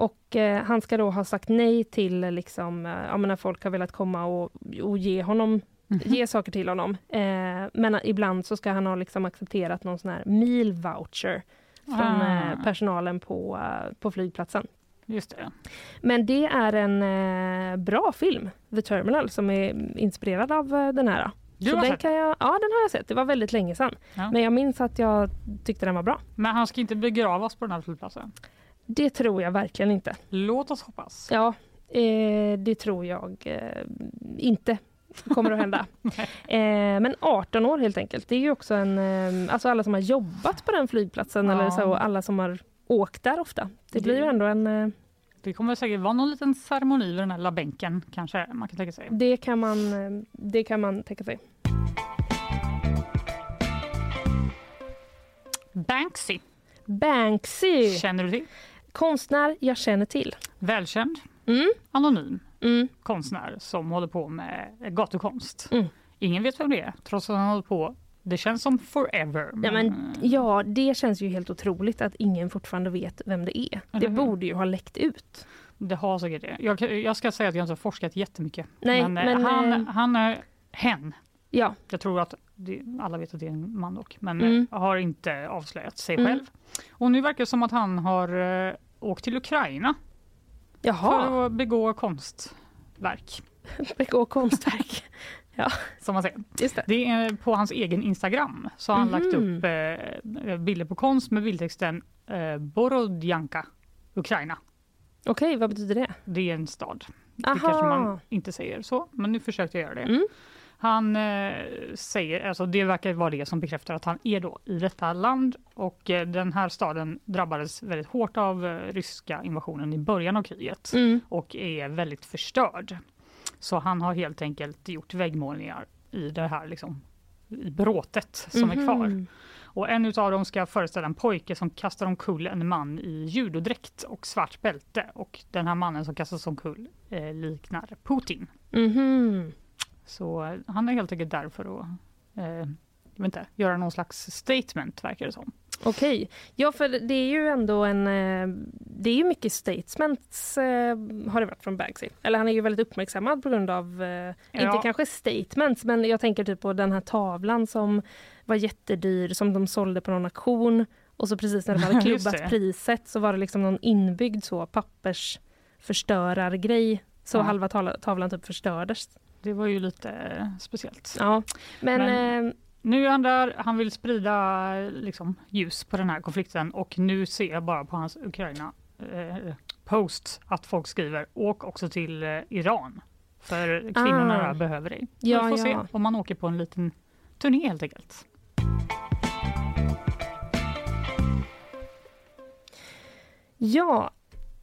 Och eh, han ska då ha sagt nej till eh, liksom, eh, ja, när folk har velat komma och, och ge honom ge saker till honom. Eh, men ibland så ska han ha liksom accepterat någon sån här meal voucher från Ah. eh, personalen på, eh, på flygplatsen. Just det. Men det är en eh, bra film, The Terminal, som är inspirerad av eh, den här. Du Så har den sett? kan jag, ja, den har jag sett. Det var väldigt länge sedan. Ja. Men jag minns att jag tyckte den var bra. Men han ska inte begravas på den här flygplatsen? Det tror jag verkligen inte. Låt oss hoppas. Ja, eh, det tror jag eh, inte kommer att hända. [LAUGHS] eh, men 18 år helt enkelt. Det är ju också en... Eh, alltså alla som har jobbat på den flygplatsen Ja. eller så, alla som har åkt där ofta. Det Det- blir ju ändå en... Eh, Det kommer säkert vara någon liten ceremoni vid den här lilla bänken kanske man kan tänka sig. det, kan man, eh, det kan man tänka sig. Banksy. Banksy! Känner du till? Konstnär jag känner till. Välkänd, Mm. anonym Mm. konstnär som håller på med gatukonst. Mm. Ingen vet vem det är trots att han håller på. Det känns som forever. Ja, men, ja, det känns ju helt otroligt att ingen fortfarande vet vem det är. Det borde ju ha läckt ut. Det har säkert det. Jag, jag ska säga att jag inte har forskat jättemycket. Nej, men, eh, men, han, eh, han är hen. Ja. Jag tror att det, alla vet att det är en man dock, men Mm. eh, har inte avslöjat sig Mm. själv. Och nu verkar det som att han har eh, åkt till Ukraina Jaha. för att begå konstverk. [LAUGHS] Begå konstverk. [LAUGHS] ja, Som man säger. det. Det är på hans egen Instagram så har han lagt Mhm. upp eh, bilder på konst med bildtexten eh, Borodjanka, Ukraina. Okej, vad betyder det? Det är en stad. Det Aha. kanske man inte säger så, men nu försökte jag göra det. Mm. Han eh, säger, alltså det verkar vara det som bekräftar att han är då i detta land och eh, den här staden drabbades väldigt hårt av eh, ryska invasionen i början av kriget Mm. och är väldigt förstörd. Så han har helt enkelt gjort väggmålningar i det här liksom, i bråtet som är kvar. Mhm. Och en utav dem ska föreställa en pojke som kastar omkull en man i judodräkt och svart bälte. Och den här mannen som kastas omkull eh, liknar Putin. Mhm. Så han är helt enkelt där för att eh, jag inte, göra någon slags statement verkar det som. Okej. Ja, för det är ju ändå en... eh, Det är ju mycket statements eh, har det varit från Banksy. Eller han är ju väldigt uppmärksammad på grund av, eh, inte Ja. kanske statements, men jag tänker typ på den här tavlan som var jättedyr, som de sålde på någon auktion. Och så precis när de hade [LAUGHS] klubbat priset så var det liksom någon inbyggd så pappersförstörargrej. Så Ja. halva tavla- tavlan typ förstördes. Det var ju lite eh, speciellt. Ja, men... Men- eh, Nu är han där, han vill sprida liksom, ljus på den här konflikten och nu ser jag bara på hans Ukraina eh, post att folk skriver åk också till eh, Iran för kvinnorna Ah. där behöver dig. Ja, Vi får ja. se om man åker på en liten turné helt enkelt. Ja,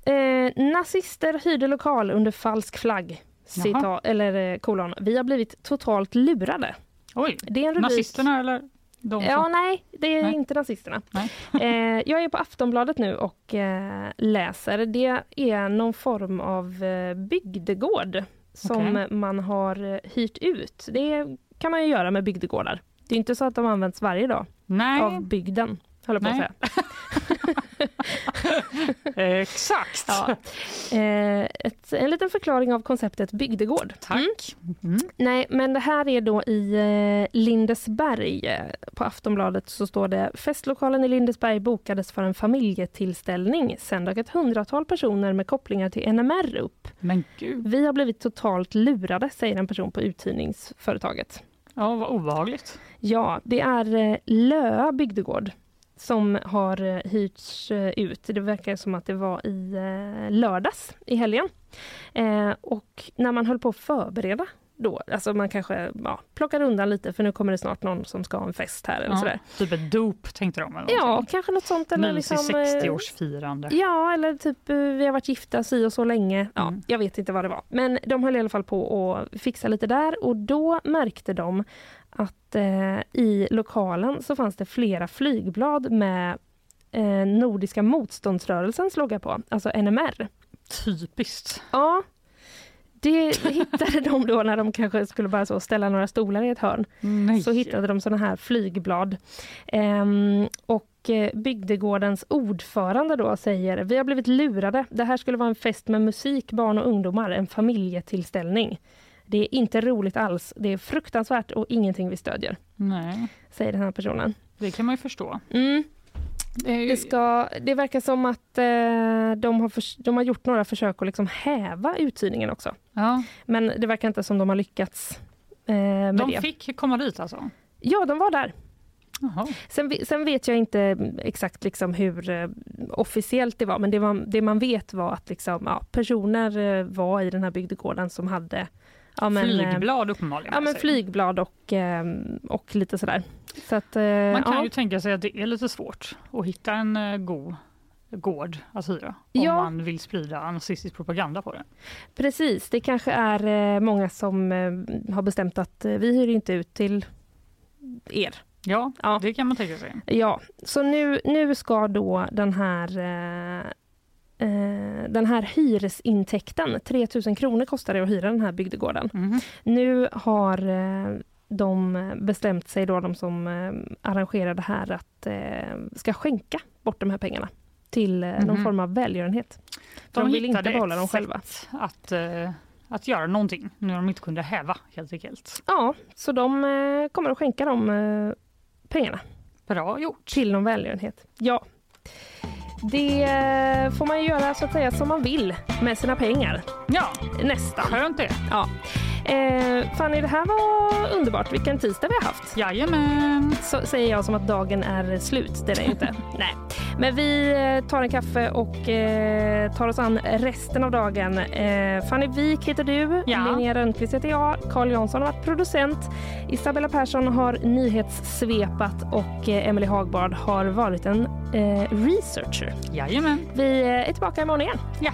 eh, nazister hyrde lokal under falsk flagg. Jaha. eller eh, kolon. Vi har blivit totalt lurade. Oj, Det är en rubrik. nazisterna eller? De Ja, nej, det är Nej. inte nazisterna. Nej. [LAUGHS] eh, jag är på Aftonbladet nu och eh, läser. Det är någon form av eh, bygdegård som Okej. man har eh, hyrt ut. Det kan man ju göra med bygdegårdar. Det är inte så att de används varje dag Nej. av bygden, jag på att Nej. säga. [LAUGHS] [LAUGHS] Exakt. Ja. Eh, ett, en liten förklaring av konceptet bygdegård. Tack. Mm. Nej, men det här är då i eh, Lindesberg. På Aftonbladet så står det festlokalen i Lindesberg bokades för en familjetillställning. Sen dök ett hundratal personer med kopplingar till NMR upp. Men gud. Vi har blivit totalt lurade, säger en person på uthyrningsföretaget. Ja, vad obehagligt. Ja, det är eh, Löa bygdegård som har eh, hyrts eh, ut. Det verkar som att det var i eh, lördags i helgen. Eh, och när man höll på att förbereda då, alltså man kanske ja, plockar undan lite för nu kommer det snart någon som ska ha en fest här eller Ja, sådär. typ ett dop tänkte de. Eller Ja, kanske något sånt. Eller liksom, eh, 60-årsfirande. Ja, eller typ vi har varit gifta si och så länge. Ja, Mm. Jag vet inte vad det var. Men de höll i alla fall på att fixa lite där och då märkte de att eh, i lokalen så fanns det flera flygblad med eh, Nordiska motståndsrörelsens logga på, alltså NMR. Typiskt. Ja, det hittade de då när de kanske skulle bara så ställa några stolar i ett hörn. Nej. Så hittade de såna här flygblad. Ehm, och eh, bygdegårdens ordförande då säger vi har blivit lurade. Det här skulle vara en fest med musik, barn och ungdomar, en familjetillställning. Det är inte roligt alls. Det är fruktansvärt och ingenting vi stödjer, Nej, säger den här personen. det kan man ju förstå. Mm. Det är ju- Det, ska, det verkar som att eh, de, har förs- de har gjort några försök att liksom häva uthyrningen också. Ja, Men det verkar inte som de har lyckats eh, med de det. fick komma dit alltså? Ja, de var där. Sen, sen vet jag inte exakt liksom hur eh, officiellt det var, men det, var, det man vet var att liksom, ja, personer eh, var i den här bygdegården som hade ja, men, eh, Flygblad uppenbarligen. Ja, men säger. flygblad och, eh, och lite sådär. Så att, eh, Man kan ja. ju tänka sig att det är lite svårt att hitta en eh, god gård att hyra om Ja. man vill sprida nazistisk propaganda på det. Precis, det kanske är många som har bestämt att vi hyr inte ut till er. Ja, Ja. det kan man tänka sig. Ja, så nu, nu ska då den här eh, den här hyresintäkten, 3 000 kronor kostar det att hyra den här bygdegården. Mhm. Nu har eh, de bestämt sig, då, de som eh, arrangerar det här, att eh, ska skänka bort de här pengarna till eh, någon Mhm. form av välgörenhet. För de vill inte behålla dem själva. Att, eh, att göra någonting när de inte kunde häva helt enkelt. Ja, så de eh, kommer att skänka de pengarna Bra gjort. till någon välgörenhet. Ja. Det får man göra så att säga som man vill med sina pengar. Ja, Nästan. skönt det. Ja. Eh, Fanny, det här var underbart. Vilken tisdag vi har haft. Jajamän. Så säger jag som att dagen är slut. Det är den inte. [LAUGHS] Nej. Men vi eh, tar en kaffe och eh, tar oss an resten av dagen. Eh, Fanny Wik heter du. Ja. Linnea Rönnqvist heter jag. Carl Jansson har varit producent. Isabella Persson har nyhetssvepat och eh, Emily Hagbard har varit en eh, researcher. Jajamän. Vi eh, är tillbaka imorgon igen. Ja,